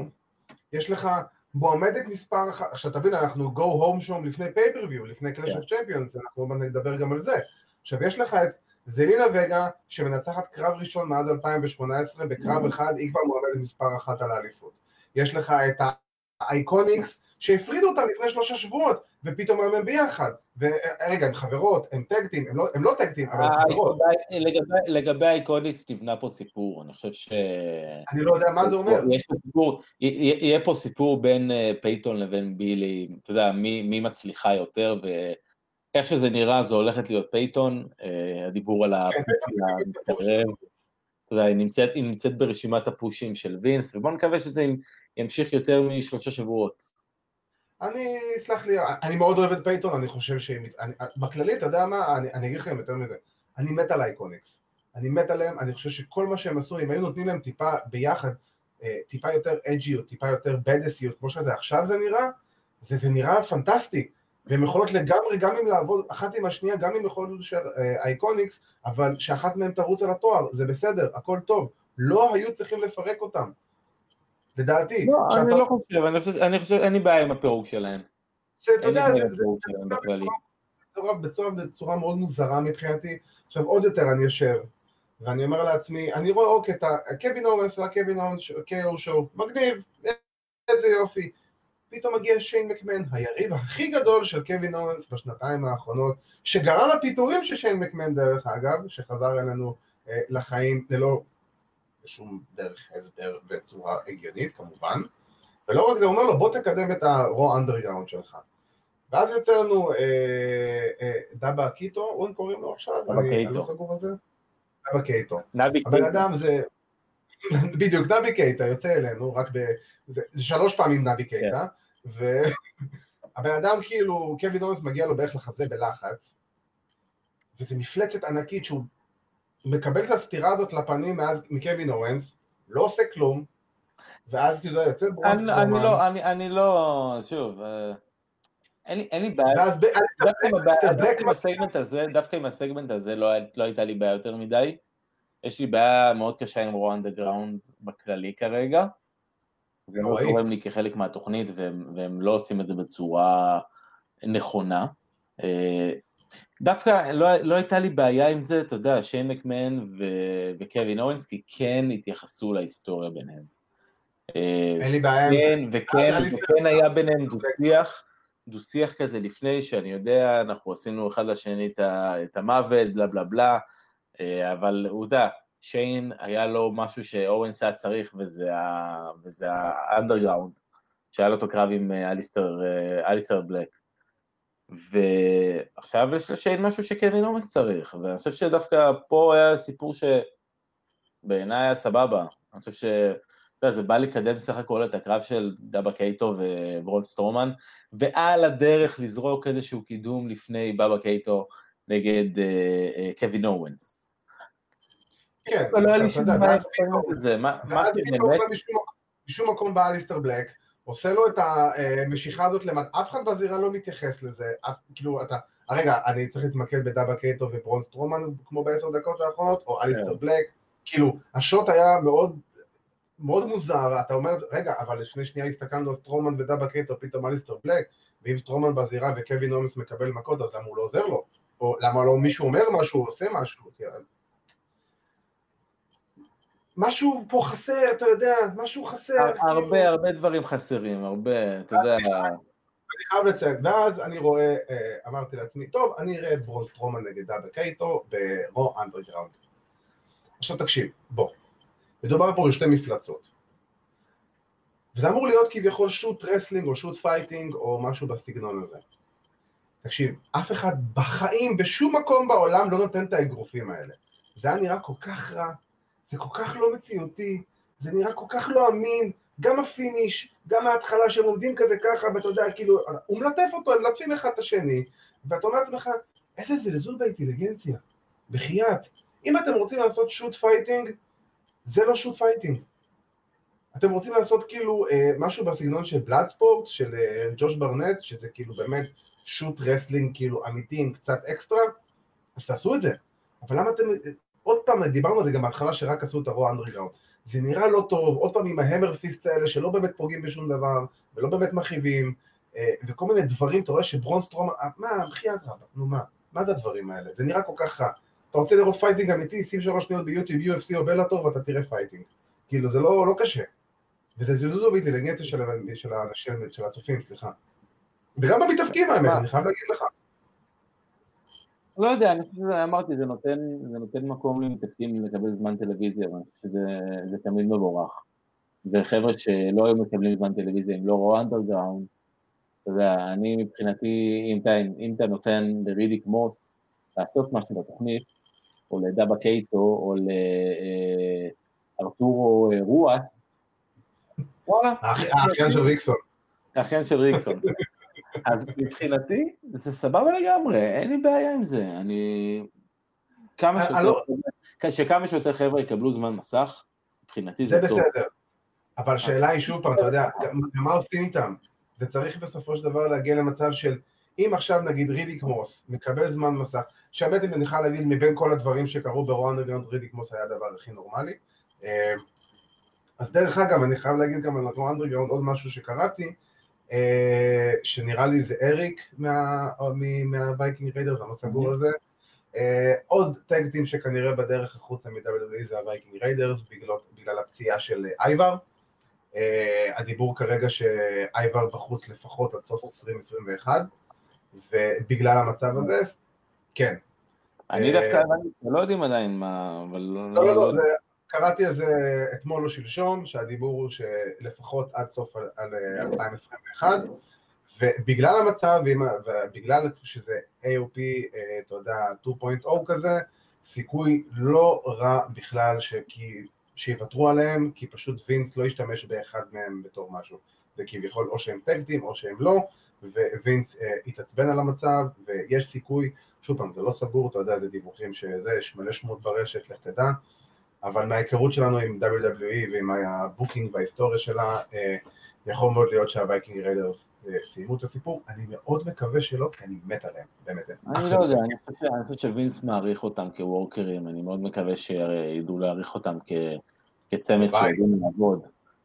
יש לך מועמדת מספר אחת, עכשיו תבין, אנחנו go home שם לפני פייפריוויו, לפני Clash of Champions, אנחנו נדבר גם על זה. עכשיו יש לך את זלינה וגה, שמנצחת קרב ראשון מאז 2018, בקרב אחד היא כבר מועמדת מספר אחת על האליפות. יש לך את האייקוניקס, שהפרידו אותם לפני שלושה שבועות, ופתאום היום הם ביחד. ורגע, הם חברות, הם tag team, הם לא, הם לא tag team, אבל הם חברות. לגבי, לגבי ה IIconics תבנה פה סיפור, אני חושב ש... אני לא יודע מה זה אומר. יש פה סיפור, יהיה פה סיפור בין אה, פייתון לבין בילי, אתה יודע, מי, מי מצליחה יותר, ו... איך שזה נראה, זו הולכת להיות פייתון, אה, הדיבור על הפוש המתקרב, אתה יודע, היא נמצאת, היא נמצאת ברשימת הפושים של וינס, ובואו נקווה שזה ימשיך יותר משלושה שבועות. אני, סלח לי, אני מאוד אוהב את פייתון, אני חושב שהיא, בכללי, אתה יודע מה, אני, אני אגיד לכם יותר מזה, אני מת על ה IIconics, אני מת עליהם, אני חושב שכל מה שהם עשו, אם היו נותנים להם טיפה ביחד, אה, טיפה יותר אג'יות, טיפה יותר בדסיות, כמו שזה עכשיו זה נראה, זה, זה נראה פנטסטי. והן יכולות לגמרי גם אם לעבוד אחת עם השנייה, גם אם יכולות של IIconics, אבל שאחת מהן תרוץ על התואר, זה בסדר, הכל טוב. לא היו צריכים לפרק אותם. לדעתי. לא, אני לא חושב, אני חושב, אני חושב, אין לי בעיה עם הפירוק שלהם. אתה יודע, זה בצורה, בצורה מאוד מוזרה מבחינתי. עכשיו עוד יותר אני יושב, ואני אומר לעצמי, אני רואה אוקיי, את הקווין אורנס והקווין אורנס, קיו שואו, מגניב, איזה יופי. פתאום מגיע שיין מקמן, היריב הכי גדול של קווין אורנס בשנתיים האחרונות, שגרם לפיטורים של שיין מקמן דרך אגב, שחזר אלינו אה, לחיים ללא שום דרך הסבר בצורה הגיונית כמובן, ולא רק זה, הוא אומר לו בוא תקדם את ה-Raw Underground שלך. ואז יוצא לנו אה, אה, דאבה קייטו, הוא קוראים לו עכשיו? אני לא סגור על זה? דאבה קייטו. נבי קייטו. הבן אדם זה... בדיוק, נבי קייטה יוצא אלינו, רק ב... זה שלוש פעמים נבי קייטה. כן. והבן אדם כאילו, קווין אוונס מגיע לו בערך לחזה בלחץ, וזו מפלצת ענקית שהוא מקבל את הסתירה הזאת לפנים מאז, מקווין אורנס, לא עושה כלום, ואז כאילו יוצא ברונס אני, אני לא, אני, אני לא, שוב, אה, אין לי בעיה, דווקא עם הסגמנט הזה, דווקא עם הסגמנט הזה לא, לא הייתה לי בעיה יותר מדי. יש לי בעיה מאוד קשה עם רו אנדרגראונד בכללי כרגע. זה לא תורם לי כחלק מהתוכנית, והם, והם לא עושים את זה בצורה נכונה. אה, דווקא לא, לא הייתה לי בעיה עם זה, אתה יודע, שיין מקמן וקווין אורנס, כי כן התייחסו להיסטוריה ביניהם. אה, אין לי בעיה כן, זה. וכן, וכן היה ביניהם דו-שיח, דו-שיח כזה לפני, שאני יודע, אנחנו עשינו אחד לשני את המוות, בלה בלה בלה, אה, אבל עובדה, שיין היה לו משהו שאורנס היה צריך, וזה האנדרגראונד, שהיה לו אותו קרב עם אליסטר, אליסטר בלק. ועכשיו יש לשיין משהו שקווין אוונס צריך, ואני חושב שדווקא פה היה סיפור שבעיניי היה סבבה, אני חושב ש... אתה יודע, זה בא לקדם סך הכל את הקרב של דאבה קייטו וברון סטרומן, ועל הדרך לזרוק איזשהו קידום לפני דאבה קייטו נגד אה, אה, קווין אוונס. כן, לא היה לי שום בעיה את זה, מה באמת? בשום מקום בא אליסטר בלק, עושה לו את המשיכה הזאת למטה, אף אחד בזירה לא מתייחס לזה, אף, כאילו אתה, רגע, אני צריך להתמקד בדאבה קייטו וברון סטרומן כמו בעשר דקות האחרונות, או אליסטר כן. בלק, כאילו, השוט היה מאוד, מאוד מוזר, אתה אומר, רגע, אבל לפני שנייה הסתכלנו על סטרומן ודאבה קייטו, פתאום אליסטר בלק, ואם סטרומן בזירה וקווין אוונס מקבל מכות, אז למה הוא לא עוזר לו? או למה לא מישהו אומר משהו, עושה משהו? משהו פה חסר, אתה יודע, משהו חסר. הרבה, כאילו... הרבה דברים חסרים, הרבה, אתה יודע. אני חייב לציין, ואז אני רואה, אה, אמרתי לעצמי, טוב, אני אראה את ברון סטרומן נגד דאבה קייטו ב-Raw Underground. עכשיו תקשיב, בוא, מדובר פה על שתי מפלצות. וזה אמור להיות כביכול shoot wrestling או shoot fighting או משהו בסגנון הזה. תקשיב, אף אחד בחיים, בשום מקום בעולם לא נותן את האגרופים האלה. זה היה נראה כל כך רע, זה כל כך לא מציאותי, זה נראה כל כך לא אמין, גם ה-finish, גם ההתחלה שהם עומדים כזה ככה, ואתה יודע, כאילו, הוא מלטף אותו, הם מלטפים אחד את השני, ואתה אומר לעצמך, איזה זלזול באינטליגנציה, בחייאת. אם אתם רוצים לעשות shoot fighting, זה לא shoot fighting. אתם רוצים לעשות כאילו אה, משהו בסגנון של Bloodsport, של אה, ג'וש ברנט, שזה כאילו באמת shoot wrestling כאילו אמיתי עם קצת אקסטרה, אז תעשו את זה. אבל למה אתם עוד פעם, דיברנו על זה גם בהתחלה שרק עשו את ה-Raw Underground. זה נראה לא טוב, עוד פעם עם ה-hammer fist האלה שלא באמת פוגעים בשום דבר, ולא באמת מכאיבים, אה, וכל מיני דברים, אתה רואה שברון אה, מה, בחייאת רבה, נו מה, מה זה הדברים האלה? זה נראה כל כך רע. אתה רוצה לראות fighting אמיתי, שים שלוש שניות ביוטיוב, UFC או Bellator, ואתה תראה fighting. כאילו, זה לא, לא קשה. וזה זלזול באינטליגנציה של, של האנשים, של הצופים, סליחה. וגם במתאבקים האמת, אני חייב להגיד לך. לא יודע, אני חושב שאמרתי, זה נותן, זה נותן מקום למתאבקים לקבל זמן טלוויזיה, ואני חושב שזה תמיד מבורך. וחבר'ה שלא היו מקבלים זמן טלוויזיה, אם לא Raw Underground, אתה יודע, אני מבחינתי, אם אתה, אם אתה נותן לרידיק מוס לעשות משהו בתוכנית, או לדאבה קייטו, או לארתורו רואס, וואלה. האחיין של ריקסון. האחיין של ריקסון. אז מבחינתי זה סבבה לגמרי, אין לי בעיה עם זה, אני... כמה אה, שיותר, לא- שכמה שיותר חבר'ה יקבלו זמן מסך, מבחינתי זה, טוב. זה בסדר, אבל השאלה היא שוב פעם, אתה יודע, מה עושים איתם? זה צריך בסופו של דבר להגיע למצב של, אם עכשיו נגיד רידיק מוס מקבל זמן מסך, שהאמת אני יכול להגיד מבין כל הדברים שקרו ברואן אנדרגראונד, רידיק מוס היה הדבר הכי נורמלי. אה, אז דרך אגב, אני חייב להגיד גם על רואן עוד משהו שקראתי, אה, שנראה לי זה אריק מה-Viking Raiders, אני לא סגור על זה. אה, עוד tag team שכנראה בדרך החוצה מ-WWE זה ה-Viking Raiders בגלל הפציעה של אייבר. אה, הדיבור כרגע שאייבר בחוץ לפחות עד סוף 2021, ובגלל המצב הזה, כן. אני דווקא לא יודעים עדיין מה, אבל לא... לא, לא, לא קראתי על זה אתמול או שלשום, שהדיבור הוא שלפחות עד סוף 2021, ובגלל המצב, ובגלל שזה AOP, אה, אתה יודע, 2.0 כזה, סיכוי לא רע בכלל שיוותרו עליהם, כי פשוט וינס לא ישתמש באחד מהם בתור משהו. זה כביכול או שהם טקטים או שהם לא, ווינס אה, התעצבן על המצב, ויש סיכוי, שוב פעם, זה לא סגור, אתה יודע, זה דיווחים שזה, יש מלא שמות ברשת, לך תדע, אבל מההיכרות שלנו עם WWE ועם ה-booking וההיסטוריה שלה, יכול מאוד להיות שה-Viking Raiders סיימו את הסיפור, אני מאוד מקווה שלא, כי אני מת עליהם, באמת. אני לא יודע, אני חושב שווינס מעריך אותם כ-workers, אני מאוד מקווה שידעו להעריך אותם כצמד שיודעים לעבוד.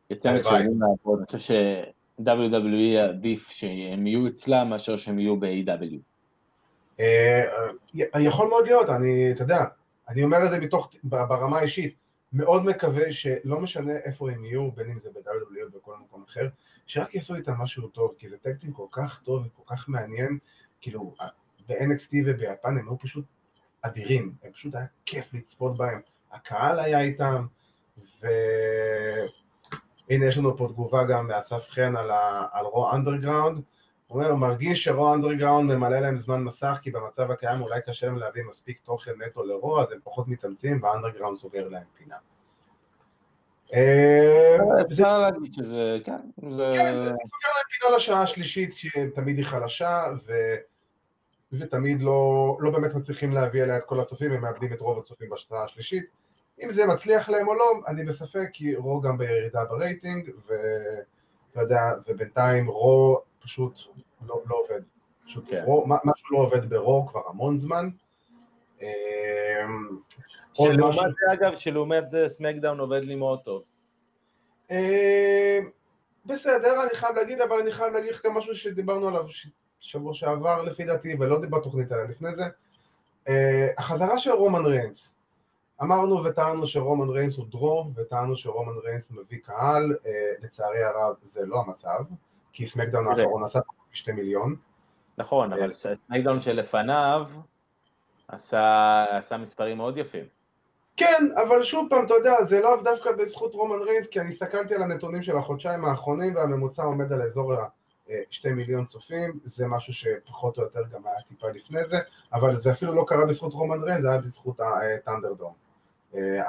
כצמד שיודעים לעבוד, אני חושב ש-WWE עדיף שהם יהיו אצלם מאשר שהם יהיו ב-AW. אה, יכול מאוד להיות, אני, אתה יודע, אני אומר את זה מתוך, ברמה האישית, מאוד מקווה שלא משנה איפה הם יהיו, בין אם זה ב-WWE או בכל מקום אחר, שרק יעשו איתם משהו טוב, כי זה טקטים כל כך טוב וכל כך מעניין, כאילו, ב-NXT וביפן הם היו פשוט אדירים, הם פשוט היה כיף לצפות בהם, הקהל היה איתם, והנה יש לנו פה תגובה גם מאסף חן על, ה... על Raw Underground, הוא אומר, מרגיש ש-Raw Underground ממלא להם זמן מסך, כי במצב הקיים אולי קשה להם להביא מספיק תוכן נטו לרו, אז הם פחות מתאמצים, ו-Underground סוגר להם פינה. אה, אפשר להגיד שזה, כן, זה... כן, זה סוגר להם פינה לשעה השלישית, שתמיד היא חלשה, ותמיד לא, לא באמת מצליחים להביא אליה את כל הצופים, הם מאבדים את רוב הצופים בשעה השלישית. אם זה מצליח להם או לא, אני בספק, כי Raw גם בירידה ברייטינג, ואתה יודע, ובינתיים Raw פשוט לא, לא עובד. פשוט כן. Raw, משהו לא עובד ב-Raw כבר המון זמן. אמ, שלעומת זה אגב, שלעומת זה SmackDown עובד לי מאוד טוב. אמ, בסדר, אני חייב להגיד, אבל אני חייב להגיד לך גם משהו שדיברנו עליו שבוע שעבר לפי דעתי, ולא בתוכנית עליה לפני זה. אה, החזרה של רומן ריינס. אמרנו וטענו שרומן ריינס הוא drawer, וטענו שרומן ריינס מביא קהל, אה, לצערי הרב זה לא המצב. כי SmackDown האחרון עשה שתי מיליון. נכון, אבל SmackDown שלפניו עשה, עשה מספרים מאוד יפים. כן, אבל שוב פעם, אתה יודע, זה לא דווקא בזכות רומן ריינס, כי אני הסתכלתי על הנתונים של החודשיים האחרונים, והממוצע עומד על אזור ה-2 מיליון צופים, זה משהו שפחות או יותר גם היה טיפה לפני זה, אבל זה אפילו לא קרה בזכות רומן ריינס, זה היה בזכות ה ThunderDome. אה,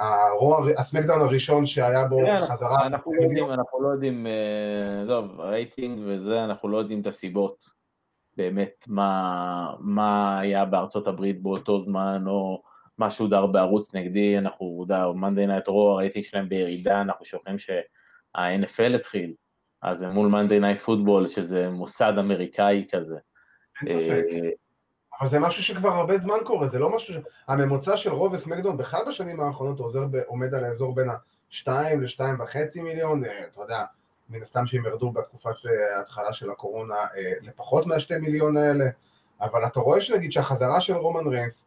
ה SmackDown הראשון שהיה בו כן, חזרה... אנחנו לא יודעים, אנחנו לא יודעים, אה, טוב, רייטינג וזה, אנחנו לא יודעים את הסיבות, באמת, מה, מה היה בארצות הברית באותו זמן, או מה שודר בערוץ נגדי, אנחנו, יודע, Monday Night Raw, הרייטינג שלהם בירידה, אנחנו שוכחים שה-NFL התחיל, אז זה מול Monday Night Football, שזה מוסד אמריקאי כזה. אין ספק. אבל זה משהו שכבר הרבה זמן קורה, זה לא משהו ש... הממוצע של רוב וסמקדון בכלל בשנים האחרונות עוזר, עומד על האזור בין ה-2 ל-2.5 מיליון, אה, אתה יודע, מן הסתם שהם ירדו בתקופת אה, ההתחלה של הקורונה אה, לפחות מה-2 מיליון האלה, אבל אתה רואה שנגיד שהחזרה של רומן ריינס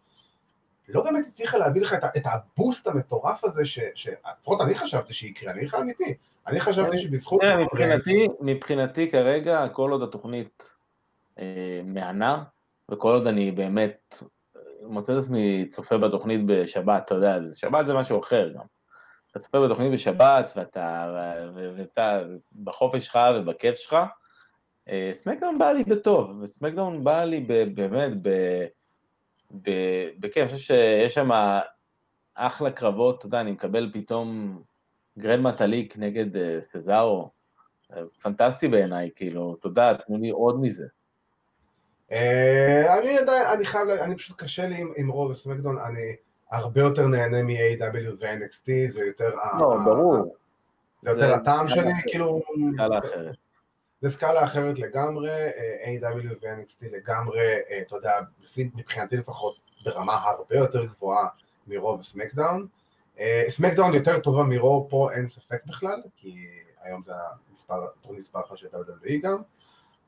לא באמת הצליחה להביא לך את, את הבוסט המטורף הזה, שלפחות אני חשבתי שיקרה, אני חייב אמיתי, אני חשבתי שבזכות... מבחינתי, מבחינתי כרגע, כל עוד התוכנית מהנה, וכל עוד אני באמת מוצא את עצמי צופה בתוכנית בשבת, אתה יודע, שבת זה משהו אחר גם. אתה צופה בתוכנית בשבת, ואתה, ואתה בחופש שלך ובכיף שלך, אה, סמקדאון בא לי בטוב, וסמקדאון בא לי באמת בכיף, אני חושב שיש שם אחלה קרבות, אתה יודע, אני מקבל פתאום גרד מטליק נגד אה, סזארו, אה, פנטסטי בעיניי, כאילו, תודה, תנו לי עוד מזה. אה, אני עדיין, אני חייב, אני פשוט קשה לי עם רוב סמקדון, אני הרבה יותר נהנה מ-AW ו-NXT, זה יותר... לא, ברור. זה יותר הטעם שלי, כאילו... סקאלה אחרת. זה סקאלה אחרת לגמרי, אה, A.W. ו-NXT לגמרי, אה, אתה יודע, מבחינתי לפחות, ברמה הרבה יותר גבוהה מרוב סמקדאון. סמקדאון יותר טובה מרוב פה, אין ספק בכלל, כי היום זה המספר, מספר אחת של WWE גם.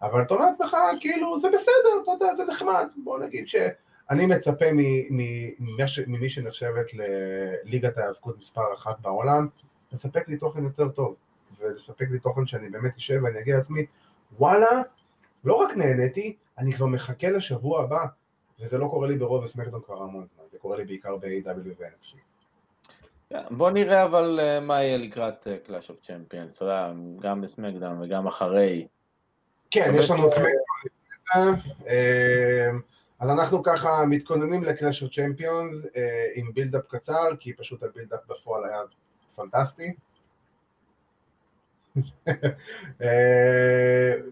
אבל אתה אומר לעצמך, כאילו, זה בסדר, אתה יודע, זה נחמד, בוא נגיד שאני מצפה ממי שנחשבת לליגת ההיאבקות מספר אחת בעולם, לספק לי תוכן יותר טוב, ולספק לי תוכן שאני באמת אשב ואני אגיד לעצמי, וואלה, לא רק נהניתי, אני כבר מחכה לשבוע הבא, וזה לא קורה לי ב Raw וב SmackDown כבר המון זמן, זה קורה לי בעיקר ב-AEW ו-NXT. בוא נראה אבל אה, מה יהיה לקראת Clash of Champions, גם ב SmackDown וגם אחרי, כן, יש לנו את אה, אז אנחנו ככה מתכוננים ל Clash of Champions אה, עם build-up קצר, כי פשוט ה build-up בפועל היה פנטסטי.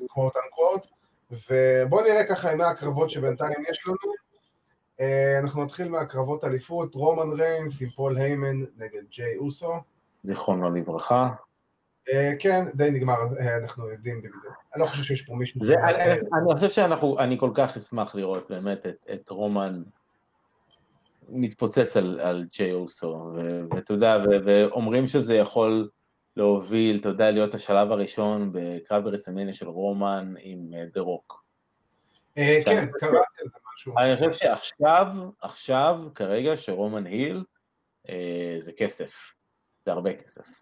quote unquote, ובואו נראה ככה מה הקרבות שבינתיים יש לנו. אנחנו נתחיל מהקרבות אליפות, רומן ריינס עם פול היימן נגד ג'יי אוסו. זיכרונו לברכה. כן, די נגמר, אנחנו יודעים בדיוק. אני לא חושב שיש פה מישהו... אני חושב שאנחנו, אני כל כך אשמח לראות באמת את רומן מתפוצץ על ג'יי אוסו, ואתה יודע, ואומרים שזה יכול להוביל, אתה יודע, להיות השלב הראשון בקרב ב WrestleMania של רומן עם The Rock. כן, קראתי על זה משהו. אני חושב שעכשיו, עכשיו, כרגע, שרומן heel, זה כסף, זה הרבה כסף.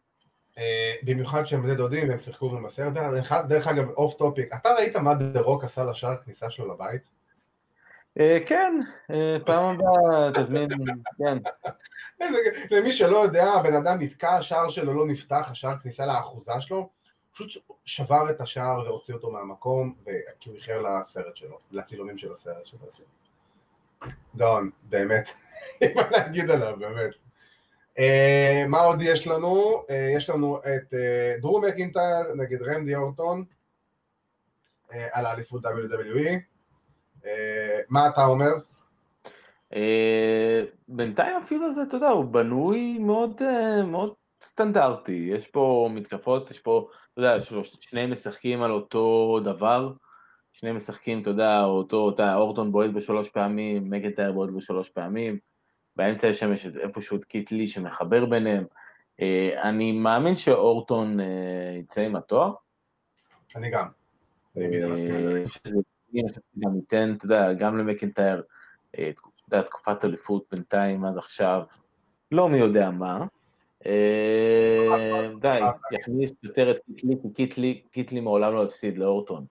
במיוחד שהם בני דודים והם שיחקו עם הסרט, דרך אגב, off topic, אתה ראית מה The Rock עשה לשער כניסה שלו לבית? כן, פעם הבאה תזמין, כן. למי שלא יודע, הבן אדם נתקע, השער שלו לא נפתח, השער כניסה לאחוזה שלו, פשוט שבר את השער והוציא אותו מהמקום, כי הוא איחר לסרט שלו, לצילומים של הסרט שלו. גאון, באמת, אין מה להגיד עליו, באמת. מה עוד יש לנו? יש לנו את דרו מקינטייר נגד רנדי אורטון על האליפות WWE. מה אתה אומר? בינתיים הפיוט הזה, אתה יודע, הוא בנוי מאוד, סטנדרטי, יש פה מתקפות, יש פה, אתה יודע, שניהם משחקים על אותו דבר, שניהם משחקים, אתה יודע, אותו, אתה, אורטון בועט בשלוש פעמים, מקנטייר בועט בשלוש פעמים, באמצע יש שם איפשהו את קיטלי שמחבר ביניהם, אני מאמין שאורטון יצא עם התואר. אני גם. שזה גם ייתן, אתה יודע, גם למקנטייר, אתה יודע, תקופת אליפות בינתיים עד עכשיו, לא מי יודע מה. די, יכניס יותר את קיטלי, כי קיטלי, מעולם לא הפסיד לאורטון.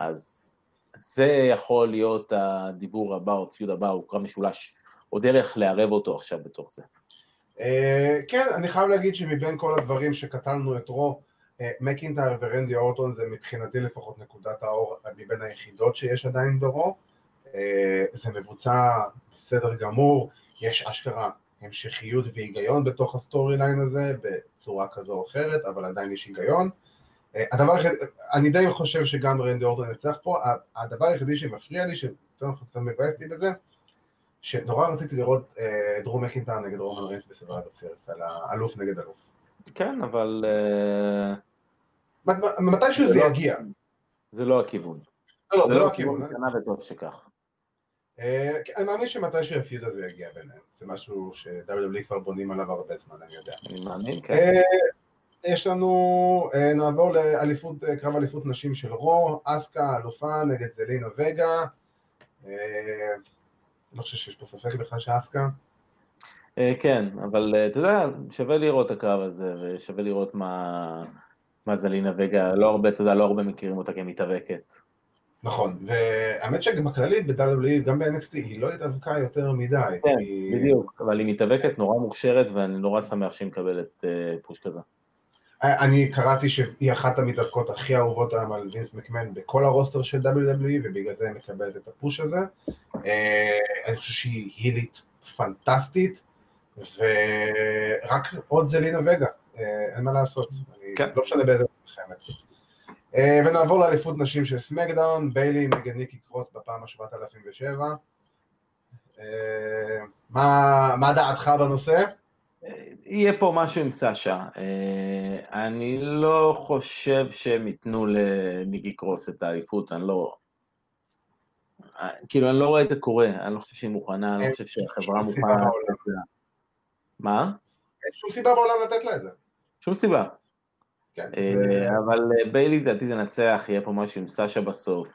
אז זה יכול להיות הדיבור הבא, או הפיוד הבא, הוא קרב משולש, או דרך לערב אותו עכשיו בתוך זה. כן, אני חייב להגיד שמבין כל הדברים שקטלנו את רו, מקינטייר ורנדי אורטון זה מבחינתי לפחות נקודת האור מבין היחידות שיש עדיין ב Raw. זה מבוצע בסדר גמור, יש אשכרה המשכיות והיגיון בתוך ה storyline הזה בצורה כזו או אחרת, אבל עדיין יש היגיון. הדבר היחיד, אני די חושב שגם רנדי אורטון ינצח פה, הדבר היחידי שמפריע לי, שקצת מבאס לי בזה, שנורא רציתי לראות דרו מקינטייר נגד רומן ריינס ב Survivor Series, על האלוף נגד אלוף. כן, אבל... מתישהו זה יגיע. זה לא הכיוון. לא, זה לא הכיוון. זה וטוב שכך. אני מאמין שמתישהו הפיוד הזה יגיע ביניהם, זה משהו ש-WWE כבר בונים עליו הרבה זמן, אני יודע. אני מאמין, כן. יש לנו, נעבור לאליפות, קרב אליפות נשים של רו, אסקה, אלופה נגד זלינה וגה. לא חושב שיש פה ספק בכלל שאסקה. כן, אבל אתה יודע, שווה לראות את הקרב הזה, ושווה לראות מה... מה זה לינה וגה, לא הרבה, אתה יודע, לא הרבה מכירים אותה כמתאבקת. נכון, והאמת שגם בכללית ב-WWE, גם ב-NXT, היא לא התאבקה יותר מדי. כן, היא... בדיוק, אבל היא מתאבקת נורא מוכשרת, ואני נורא שמח שהיא מקבלת uh, פוש כזה. אני קראתי שהיא אחת המתאבקות הכי אהובות היום על וינס מקמן בכל הרוסטר של WWE, ובגלל זה היא מקבלת את הפוש הזה. Uh, אני חושב שהיא הילית פנטסטית, ורק עוד זלינה וגה, uh, אין מה לעשות. כן. לא משנה באיזה מלחמת. ונעבור לאליפות נשים של סמקדאון, ביילי נגד ניקי קרוס בפעם ה-7007. מה דעתך בנושא? יהיה פה משהו עם סאשה. אני לא חושב שהם ייתנו לניקי קרוס את האליפות, אני לא... כאילו, אני לא רואה את זה קורה, אני לא חושב שהיא מוכנה, אני לא חושב שהחברה מוכנה. מה? אין שום סיבה בעולם לתת לה את זה. שום סיבה. כן, אבל ביילי לדעתי תנצח, יהיה פה משהו עם סאשה בסוף.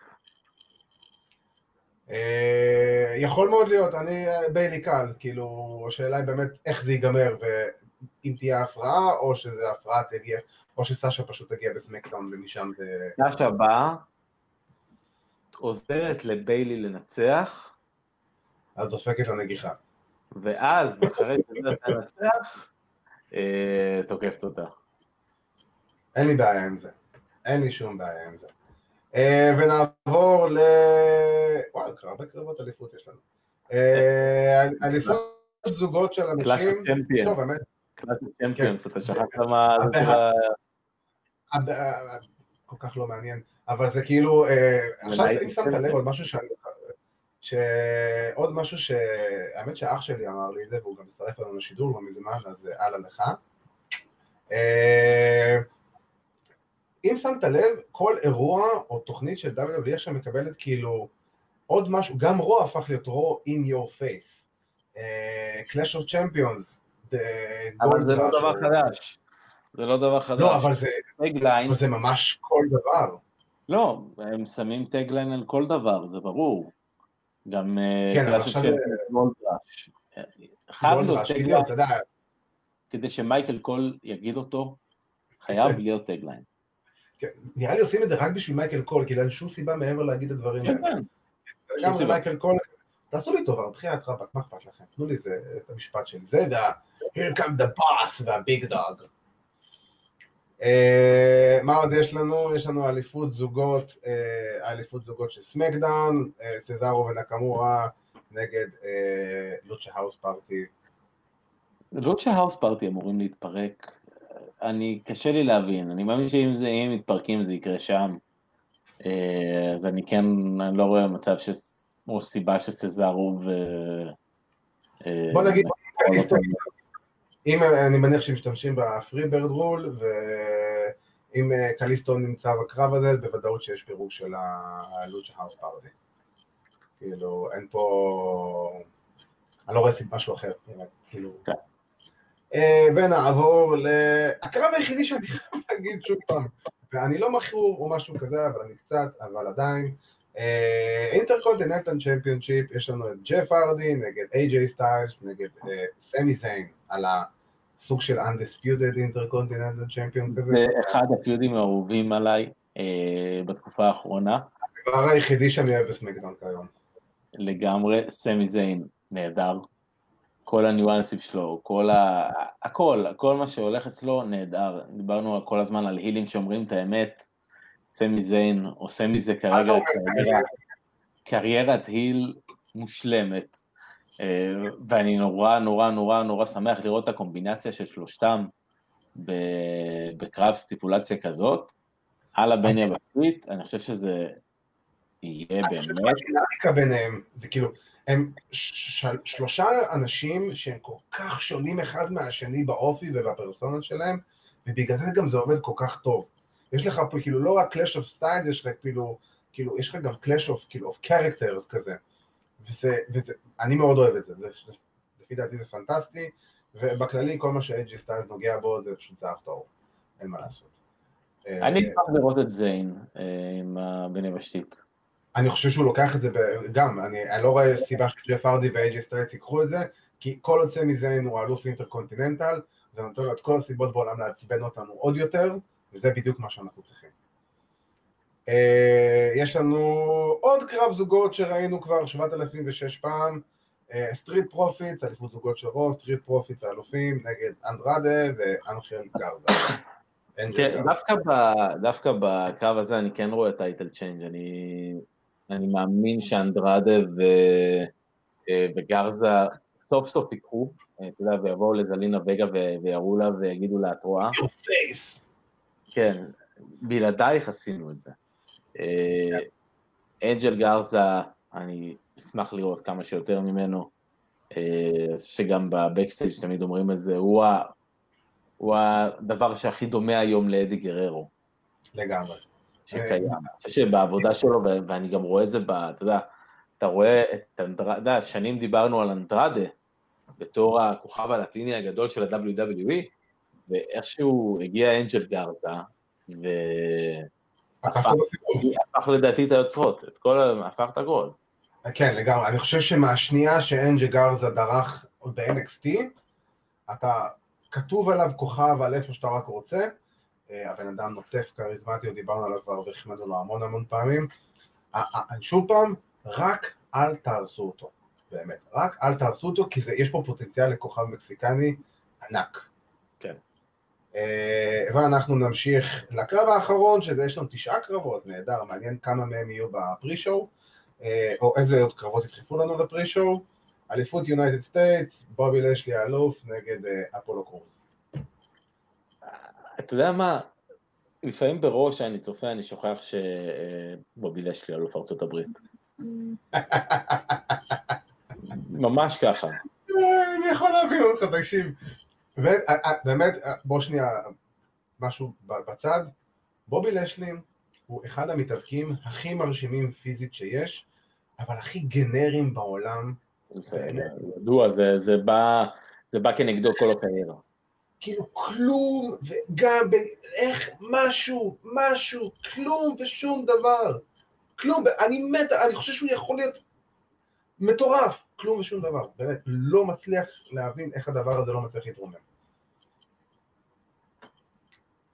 יכול מאוד להיות, אני ביילי קל, כאילו, השאלה היא באמת איך זה ייגמר, ואם תהיה הפרעה, או שזה הפרעה תגיע, או שסאשה פשוט תגיע בסמקדאון ומשם זה... סאשה באה, עוזרת לביילי לנצח. אז דופקת לנגיחה. ואז, אחרי שזה תנצח, תוקפת אותה. אין לי בעיה עם זה. אין לי שום בעיה עם זה. ונעבור הרבה קרבות אליפות יש לנו. אליפות זוגות של אנשים... קלאס צ'מפיון. טוב, באמת. קלאס צ'מפיון, אתה שכחת מה... כל כך לא מעניין. אבל זה כאילו... עכשיו, אם שמת לב עוד משהו שעוד משהו שהאמת שאח שלי אמר לי את זה, והוא גם מצטרף אלינו לשידור לא מזמן, אז הלאה לך. אה, אם שמת לב, כל אירוע או תוכנית של WWE עכשיו מקבלת כאילו עוד משהו, גם רו הפך להיות רו in your face. Clash of Champions. אבל זה לא דבר חדש. זה לא דבר חדש. לא, אבל זה, אבל זה ממש כל דבר. לא, הם שמים tagline על כל דבר, זה ברור. גם Clash של Gold Rush. חייב להיות tagline, כדי שמייקל קול יגיד אותו, חייב כן. להיות tagline. כן, נראה לי עושים את זה רק בשביל מייקל קול, כי אין שום סיבה מעבר להגיד את הדברים כן, האלה. גם מייקל קול, תעשו לי טובה, בחיית רבאק, מה אכפת לכם? תנו לי את המשפט שלי. זה וה- Here come the boss וה Big Dog. אה, מה עוד יש לנו? יש לנו אליפות זוגות, אה, אליפות זוגות של SmackDown, אה, סזארו ונקמורה נגד Lucha House Party. Lucha House Party אמורים להתפרק, אני, קשה לי להבין, אני מאמין שאם זה, אם מתפרקים זה יקרה שם, אז אני כן, אני לא רואה מצב ש... או סיבה שסזארו ו... בוא נגיד, אם אני מניח שמשתמשים ב Freebird rule, ואם אה, קליסטו נמצא בקרב הזה, בוודאות שיש פירוק של ה Lucha House Party. כאילו, אין פה... אני לא רואה משהו אחר, כאילו... כן. אה, ונעבור לקרב היחידי שאני חייב להגיד שוב פעם, ואני לא מכור או משהו כזה, אבל אני קצת, אבל עדיין. Intercontinental Championship, יש לנו את ג'ף הארדי נגד איי-ג'יי סטיילס, נגד סמי זיין, על סוג של undisputed intercontinental champion כזה. זה אחד הפיודים האהובים עליי אה, בתקופה האחרונה. הדבר היחידי שאני אוהב ב SmackDown כיום. לגמרי, סמי זיין נהדר. כל הניואנסים שלו, כל ה... הכל, כל מה שהולך אצלו נהדר. דיברנו כל הזמן על הילים שאומרים את האמת, סמי זיין עושה מזה כרגע קריירת היל מושלמת. אה, ואני נורא נורא נורא נורא שמח לראות את הקומבינציה של שלושתם בקרב סטיפולציה כזאת, על הבן יבשית, אני חושב שזה יהיה באמת... אני חושב שהדינמיקה ביניהם, זה כאילו, הם שלושה אנשים שהם כל כך שונים אחד מהשני באופי ובפרסונות שלהם, ובגלל זה גם זה עובד כל כך טוב. יש לך פה כאילו לא רק Clash of Styles, יש לך כאילו, כאילו, יש לך גם Clash of, כאילו, of Characters כזה. וזה, וזה, אני מאוד אוהב את זה, זה, לפי דעתי זה פנטסטי, ובכללי כל מה שאג'י סטיילס נוגע בו זה פשוט זהב טהור, אין מה לעשות. אני אשמח לראות את זיין אה, עם הבין יבשתית. אני חושב שהוא לוקח את זה גם, אני, אני לא רואה סיבה שג'ף הארדי ואיי-ג'יי סטיילס ייקחו את זה, כי כשסמי זיין הוא אלוף Intercontinental, זה נותן לו את כל הסיבות בעולם לעצבן אותנו עוד יותר, וזה בדיוק מה שאנחנו צריכים. אה, יש לנו עוד קרב זוגות שראינו כבר 7,006 פעם, Street Profits, אליפות זוגות של Raw, Street Profits האלופים נגד אנדרדה ואנחל גרזה. דווקא בקרב הזה אני כן רואה title change, אני מאמין שאנדרדה אה, וגרזה סוף סוף יקחו, אה, אתה יודע, ויבואו לזלינה וגה ויראו לה ויגידו לה, את רואה? כן, בלעדייך עשינו את זה. אה, אנג'ל גרזה, אני אשמח לראות כמה שיותר ממנו. אני שגם ב backstage תמיד אומרים את זה, הוא, ה, הוא הדבר שהכי דומה היום לאדי גררו. לגמרי. שקיים. אני חושב שבעבודה שלו, ואני גם רואה את זה, אתה יודע, אתה רואה את אנדרדה, שנים דיברנו על אנדרדה בתור הכוכב הלטיני הגדול של ה-WWE, ואיכשהו הגיע אנג'ל גרזה, ו... הפך לדעתי את היוצרות, את כל, הפך את הכל. כן, לגמרי. אני חושב שמהשנייה שאנג'י גרזה דרך עוד ב-NXT, אתה כתוב עליו כוכב על איפה שאתה רק רוצה, הבן אדם נוטף כריזמטי, דיברנו עליו כבר והחמדנו לו המון המון פעמים. שוב פעם, רק אל תהרסו אותו, באמת. רק אל תהרסו אותו, כי יש פה פוטנציאל לכוכב מקסיקני ענק. אה, ואנחנו נמשיך לקרב האחרון, שזה יש לנו תשעה קרבות, נהדר, מעניין כמה מהם יהיו בפרי-שואו, אה, או איזה עוד קרבות ידחפו לנו לפרי-שואו. אליפות United States, בובי לשלי האלוף נגד אה, אפולו קרוז. אתה יודע מה, לפעמים בראש אני צופה, אני שוכח שבובי לשלי אלוף ארצות הברית. ממש ככה. אני יכול להבין אותך, תקשיב. באמת, בוא שנייה, משהו בצד. בובי לשלי הוא אחד המתאבקים הכי מרשימים פיזית שיש, אבל הכי גנריים בעולם. זה ידוע, זה, זה, בא, זה בא כנגדו כל הקריירה. כאילו כלום, וגם איך משהו, משהו, כלום ושום דבר. כלום, אני מת, אני חושב שהוא יכול להיות מטורף, כלום ושום דבר. באמת, לא מצליח להבין איך הדבר הזה לא מצליח להתרומם.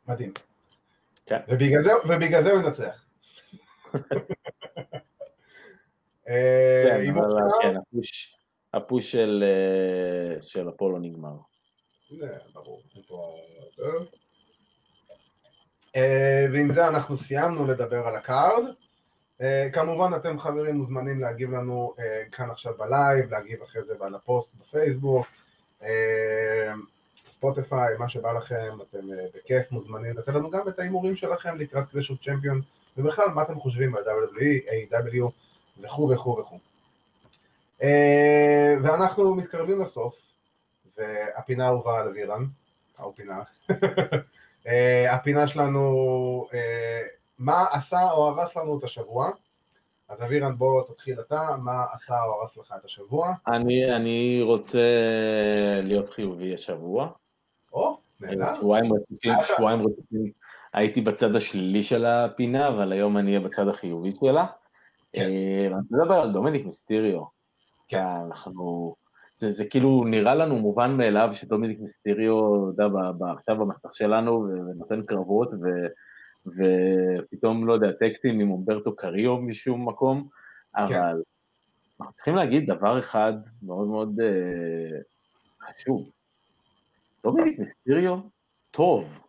מדהים. כן. ובגלל זה, ובגלל זה הוא ינצח. אה, כן, אבל כן, ה push, אה, של אפולו נגמר. אה, ועם זה אנחנו סיימנו לדבר על ה card. כמובן אתם חברים מוזמנים להגיב לנו כאן עכשיו בלייב, להגיב אחרי זה על הפוסט בפייסבוק. ספוטיפיי, מה שבא לכם, אתם אה, בכיף מוזמנים לתת לנו גם את ההימורים שלכם לקראת Clash of Champion, ובכלל מה אתם חושבים על WWE, AW וכו' וכו' וכו'. אה, ואנחנו מתקרבים לסוף, והפינה האהובה על אבירן, או פינה, אה, הפינה שלנו, מה עשה או הרס לנו את השבוע. אז אבירן, בוא תתחיל אתה, מה עשה או הרס לך את השבוע? אני, אני רוצה להיות חיובי השבוע. או, נהדר. שבועיים רצופים, שבועיים רצופים הייתי בצד השלילי של הפינה, אבל היום אני אהיה בצד החיובי שלה. כן. אה, אני מדבר על דומיניק מיסטיריו. כן. אנחנו... זה, זה כאילו נראה לנו מובן מאליו שדומיניק מיסטיריו, אתה יודע, עכשיו במסך שלנו ונותן קרבות, ו, ופתאום, לא יודע, טקסטים עם אומברטו קריו משום מקום, כן. אבל אנחנו צריכים להגיד דבר אחד מאוד מאוד uh, חשוב. דומיניק מיסטריו טוב.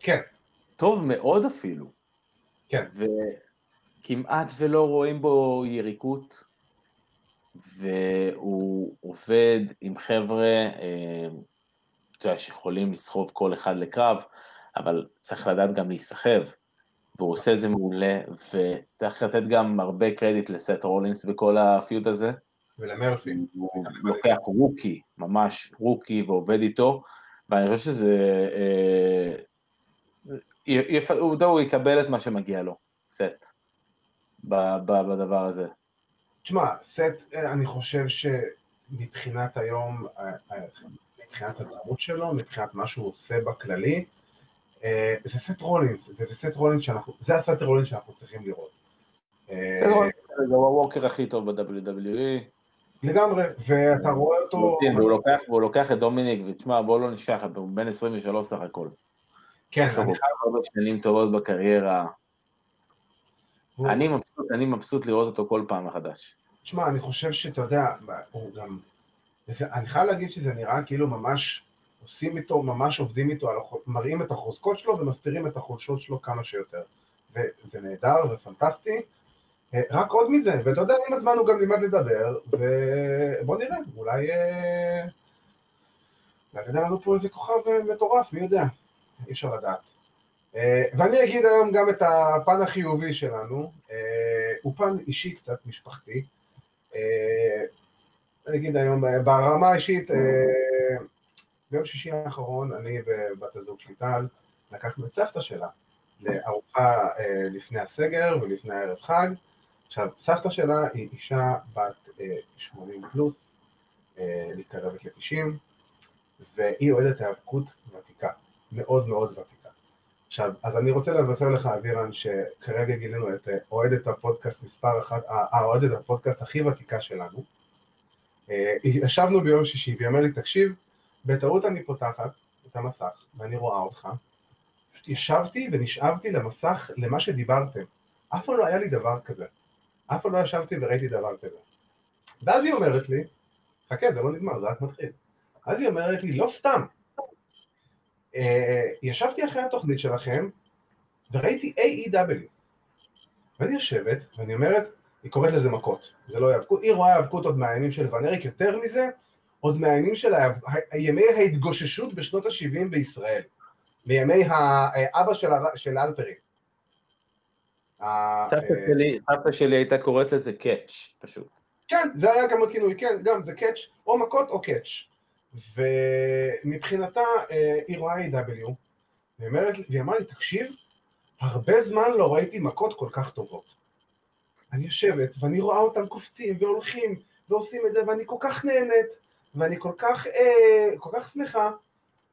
כן. טוב מאוד אפילו. כן. וכמעט ולא רואים בו יריקות, והוא עובד עם חבר'ה, אה, אתה יודע, שיכולים לסחוב כל אחד לקרב, אבל צריך לדעת גם להיסחב, והוא עושה את זה מעולה, וצריך לתת גם הרבה קרדיט לסט רולינס בכל הפיוט הזה. ולמרפי. הוא לוקח רוקי, ממש רוקי, ועובד איתו, ואני חושב שזה... אה, הוא יקבל את מה שמגיע לו, סט, בדבר הזה. תשמע, סט, אני חושב שמבחינת היום, אה, אה, מבחינת הדמות שלו, מבחינת מה שהוא עושה בכללי, זה סט רולינס, וזה סט רולינס שאנחנו, זה הסט רולינס שאנחנו צריכים לראות. סט רולינס זה הווקר הכי טוב ב-WWE. לגמרי, ואתה רואה אותו... והוא לוקח, והוא לוקח את דומיניק, ותשמע, בוא לא נשכח, הוא בן 23 סך הכל. כן, אני חייב... שנים טובות בקריירה. אני מבסוט, אני מבסוט לראות אותו כל פעם מחדש. תשמע, אני חושב שאתה יודע, הוא גם... אני חייב להגיד שזה נראה כאילו ממש עושים איתו, ממש עובדים איתו, מראים את החוזקות שלו ומסתירים את החולשות שלו כמה שיותר. וזה נהדר ופנטסטי. אה, רק עוד מזה, ואתה יודע, עם הזמן הוא גם לימד לדבר, ובוא נראה, אולי... אה, אולי ידע לנו פה איזה כוכב אה, מטורף, מי יודע, אי אפשר לדעת. ואני אגיד היום גם את הפן החיובי שלנו, הוא פן אישי קצת, משפחתי. אני אגיד היום, ברמה האישית, ביום שישי האחרון, אני ובת הזוג שלי טל, לקחנו את סבתא שלה לארוחה לפני הסגר ולפני הערב חג, עכשיו, סבתא שלה היא אישה בת 80 אה, פלוס, אה, מתקרבת ל-90, והיא אוהדת היאבקות ותיקה, מאוד מאוד ותיקה. עכשיו, אז אני רוצה לבשר לך, אבירן, שכרגע גילינו את אה, אוהדת הפודקאסט מספר אחת, האוהדת הפודקאסט הכי ותיקה שלנו. ישבנו ביום שישי, והיא אומרת לי, תקשיב, בטעות אני פותחת את המסך, ואני רואה אותך, פשוט ישבתי ונשאבתי למסך, למה שדיברתם. אף פעם לא היה לי דבר כזה. אף פעם לא ישבתי וראיתי דבר כזה. ואז היא אומרת לי, חכה, זה לא נגמר, זה רק מתחיל. אז היא אומרת לי, לא סתם. אה, ישבתי אחרי התוכנית שלכם וראיתי AEW. ואני יושבת, ואני אומרת, היא קוראת לזה מכות, זה לא היאבקות, היא רואה היאבקות עוד מהימים של ונריק, יותר מזה, עוד מהימים של ימי ההתגוששות בשנות ה-70 בישראל, מימי האבא של, של אלפרי. סבתא שלי, סבתא שלי הייתה קוראת לזה קאץ', פשוט. כן, זה היה גם הכינוי, כן, גם זה קאץ', או מכות או קאץ'. ומבחינתה אה, היא רואה A.W. והיא אמרה לי, תקשיב, הרבה זמן לא ראיתי מכות כל כך טובות. אני יושבת ואני רואה אותם קופצים והולכים ועושים את זה ואני כל כך נהנית ואני כל כך, אה, כל כך שמחה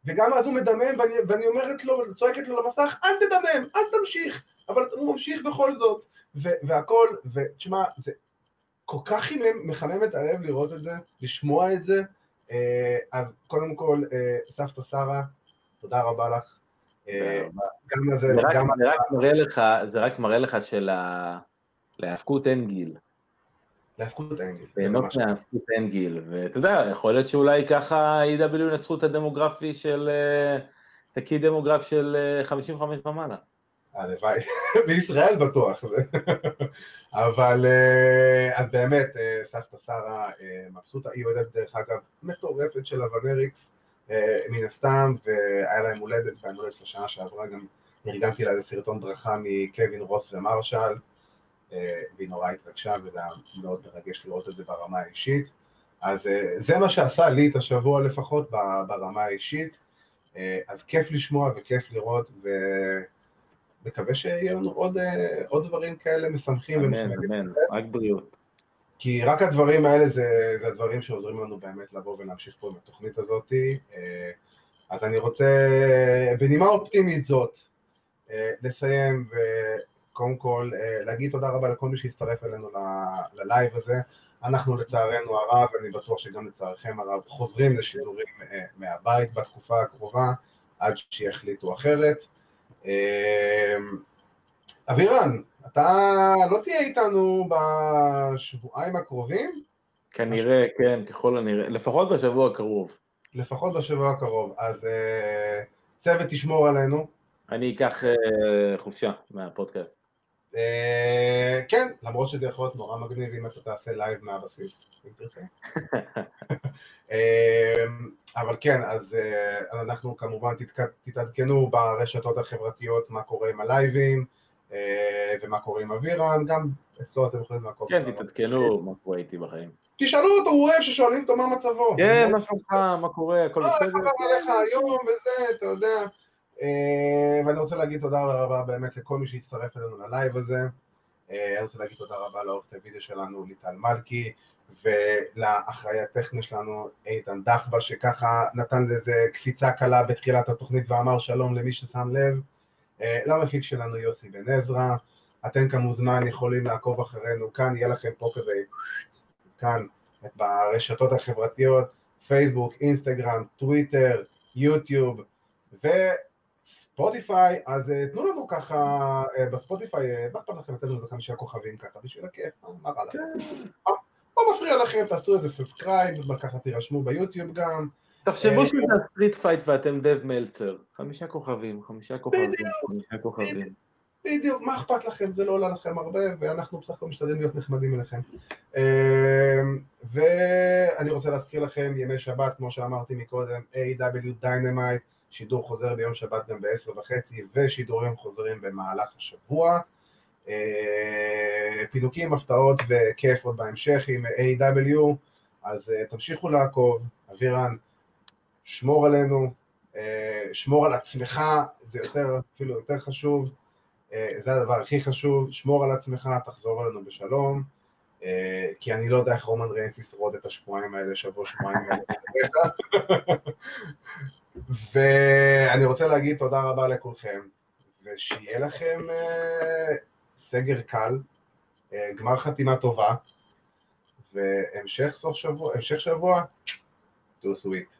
וגם אז הוא מדמם ואני, ואני אומרת לו, צועקת לו למסך, אל תדמם, אל תמשיך, אבל הוא ממשיך בכל זאת ו- והכל, ותשמע, זה כל כך מחמם את הלב לראות את זה, לשמוע את זה, אז קודם כל, אה, סבתא שרה, תודה רבה לך. אה, גם לזה, זה גם... זה רק מראה לך, זה רק מראה לך שלהאבקות אין גיל. להאבקות אין גיל. ליהנות מהאבקות אין גיל, ואתה יודע, יכול להיות שאולי ככה E.W. ינצחו את הדמוגרפי של, את הקי דמוגרף של 55 ומעלה. הלוואי, בישראל בטוח, אבל אה, אז באמת אה, סבתא שרה אה, מבסוטה, היא אוהדת דרך אגב מטורפת של אבנריקס מן הסתם, והיה להם הולדת, והיום הולדת של שעברה. גם ארגנתי לה איזה סרטון ברכה מקווין רוס ומרשל, והיא נורא התרגשה וזה היה מאוד מרגש לראות את זה ברמה האישית. אז זה מה שעשה לי את השבוע לפחות ברמה האישית, אז כיף לשמוע וכיף לראות, ו... מקווה שיהיה לנו עוד, אה, עוד דברים כאלה משמחים. אמן, אמן, רק בריאות. כי רק הדברים האלה זה, זה הדברים שעוזרים לנו באמת לבוא ולהמשיך פה עם התוכנית הזאת. אה, אז אני רוצה, בנימה אופטימית זאת, אה, לסיים וקודם כל להגיד תודה רבה לכל מי שהצטרף אלינו ללייב הזה. אנחנו לצערנו הרב, אני בטוח שגם לצערכם הרב, חוזרים לשידורים מהבית בתקופה הקרובה, עד שיחליטו אחרת. אמ, אבירן, אתה לא תהיה איתנו בשבועיים הקרובים? כנראה, כן, ככל הנראה, לפחות בשבוע הקרוב. לפחות בשבוע הקרוב, אז אה, צוות תשמור עלינו. אני אקח אה, חופשה מהפודקאסט. אה, כן, למרות שזה יכול להיות נורא מגניב אם אתה תעשה לייב מהבסיס, אם תרצה. אבל כן, אז אה, אנחנו כמובן תתעדכנו ברשתות החברתיות מה קורה עם הלייבים אה, ומה קורה עם אבירן, גם אצלו אתם יכולים לעקוב. כן, תתעדכנו מה קורה איתי בחיים. תשאלו אותו, הוא אוהב ששואלים אותו מה מצבו. כן, מה שלומך, מה קורה, הכל בסדר. מה קרה לך היום וזה, אתה יודע. אה, ואני רוצה להגיד תודה רבה באמת לכל מי שהצטרף אלינו ללייב הזה. אני רוצה להגיד תודה רבה לעורכת הוידאו שלנו, ליטל מלכי, ולאחראי הטכני שלנו איתן דחבה שככה נתן לזה קפיצה קלה בתחילת התוכנית ואמר שלום למי ששם לב, אה, למפיק שלנו יוסי בן עזרא, אתם כמובן יכולים לעקוב אחרינו, כאן יהיה לכם פה כזה, כאן ברשתות החברתיות, פייסבוק, אינסטגרם, טוויטר, יוטיוב וספוטיפיי, אז אה, תנו לנו ככה אה, בספוטיפיי, מה אכפת לכם לתת לנו איזה חמישה כוכבים ככה בשביל הכיף, מה רע לכם? כן. לא מפריע לכם, תעשו איזה subscribe, ככה תירשמו ביוטיוב גם. תחשבו אה, שזה street fight ואתם דייב מלצר, חמישה כוכבים, חמישה כוכבים, חמישה כוכבים. בדיוק, מה אכפת לכם, זה לא עולה לכם הרבה, ואנחנו בסך הכל משתדלים להיות נחמדים אליכם. אה, ואני רוצה להזכיר לכם, ימי שבת, כמו שאמרתי מקודם, AEW Dynamite, שידור חוזר ביום שבת גם ב-10 וחצי, ושידורים חוזרים במהלך השבוע. אה, פינוקים, הפתעות וכיף עוד בהמשך עם AEW אז אה, תמשיכו לעקוב, אבירן, שמור עלינו, אה, שמור על עצמך, זה יותר, אפילו יותר חשוב, זה הדבר הכי חשוב, שמור על עצמך, תחזור אלינו בשלום, כי אני לא יודע איך רומן ריינס ישרוד את השבועיים האלה, שבוע שבועיים האלה. ואני רוצה להגיד תודה רבה לכולכם, ושיהיה לכם סגר קל, אה, גמר חתימה טובה, והמשך סוף שבוע, המשך שבוע, too sweet.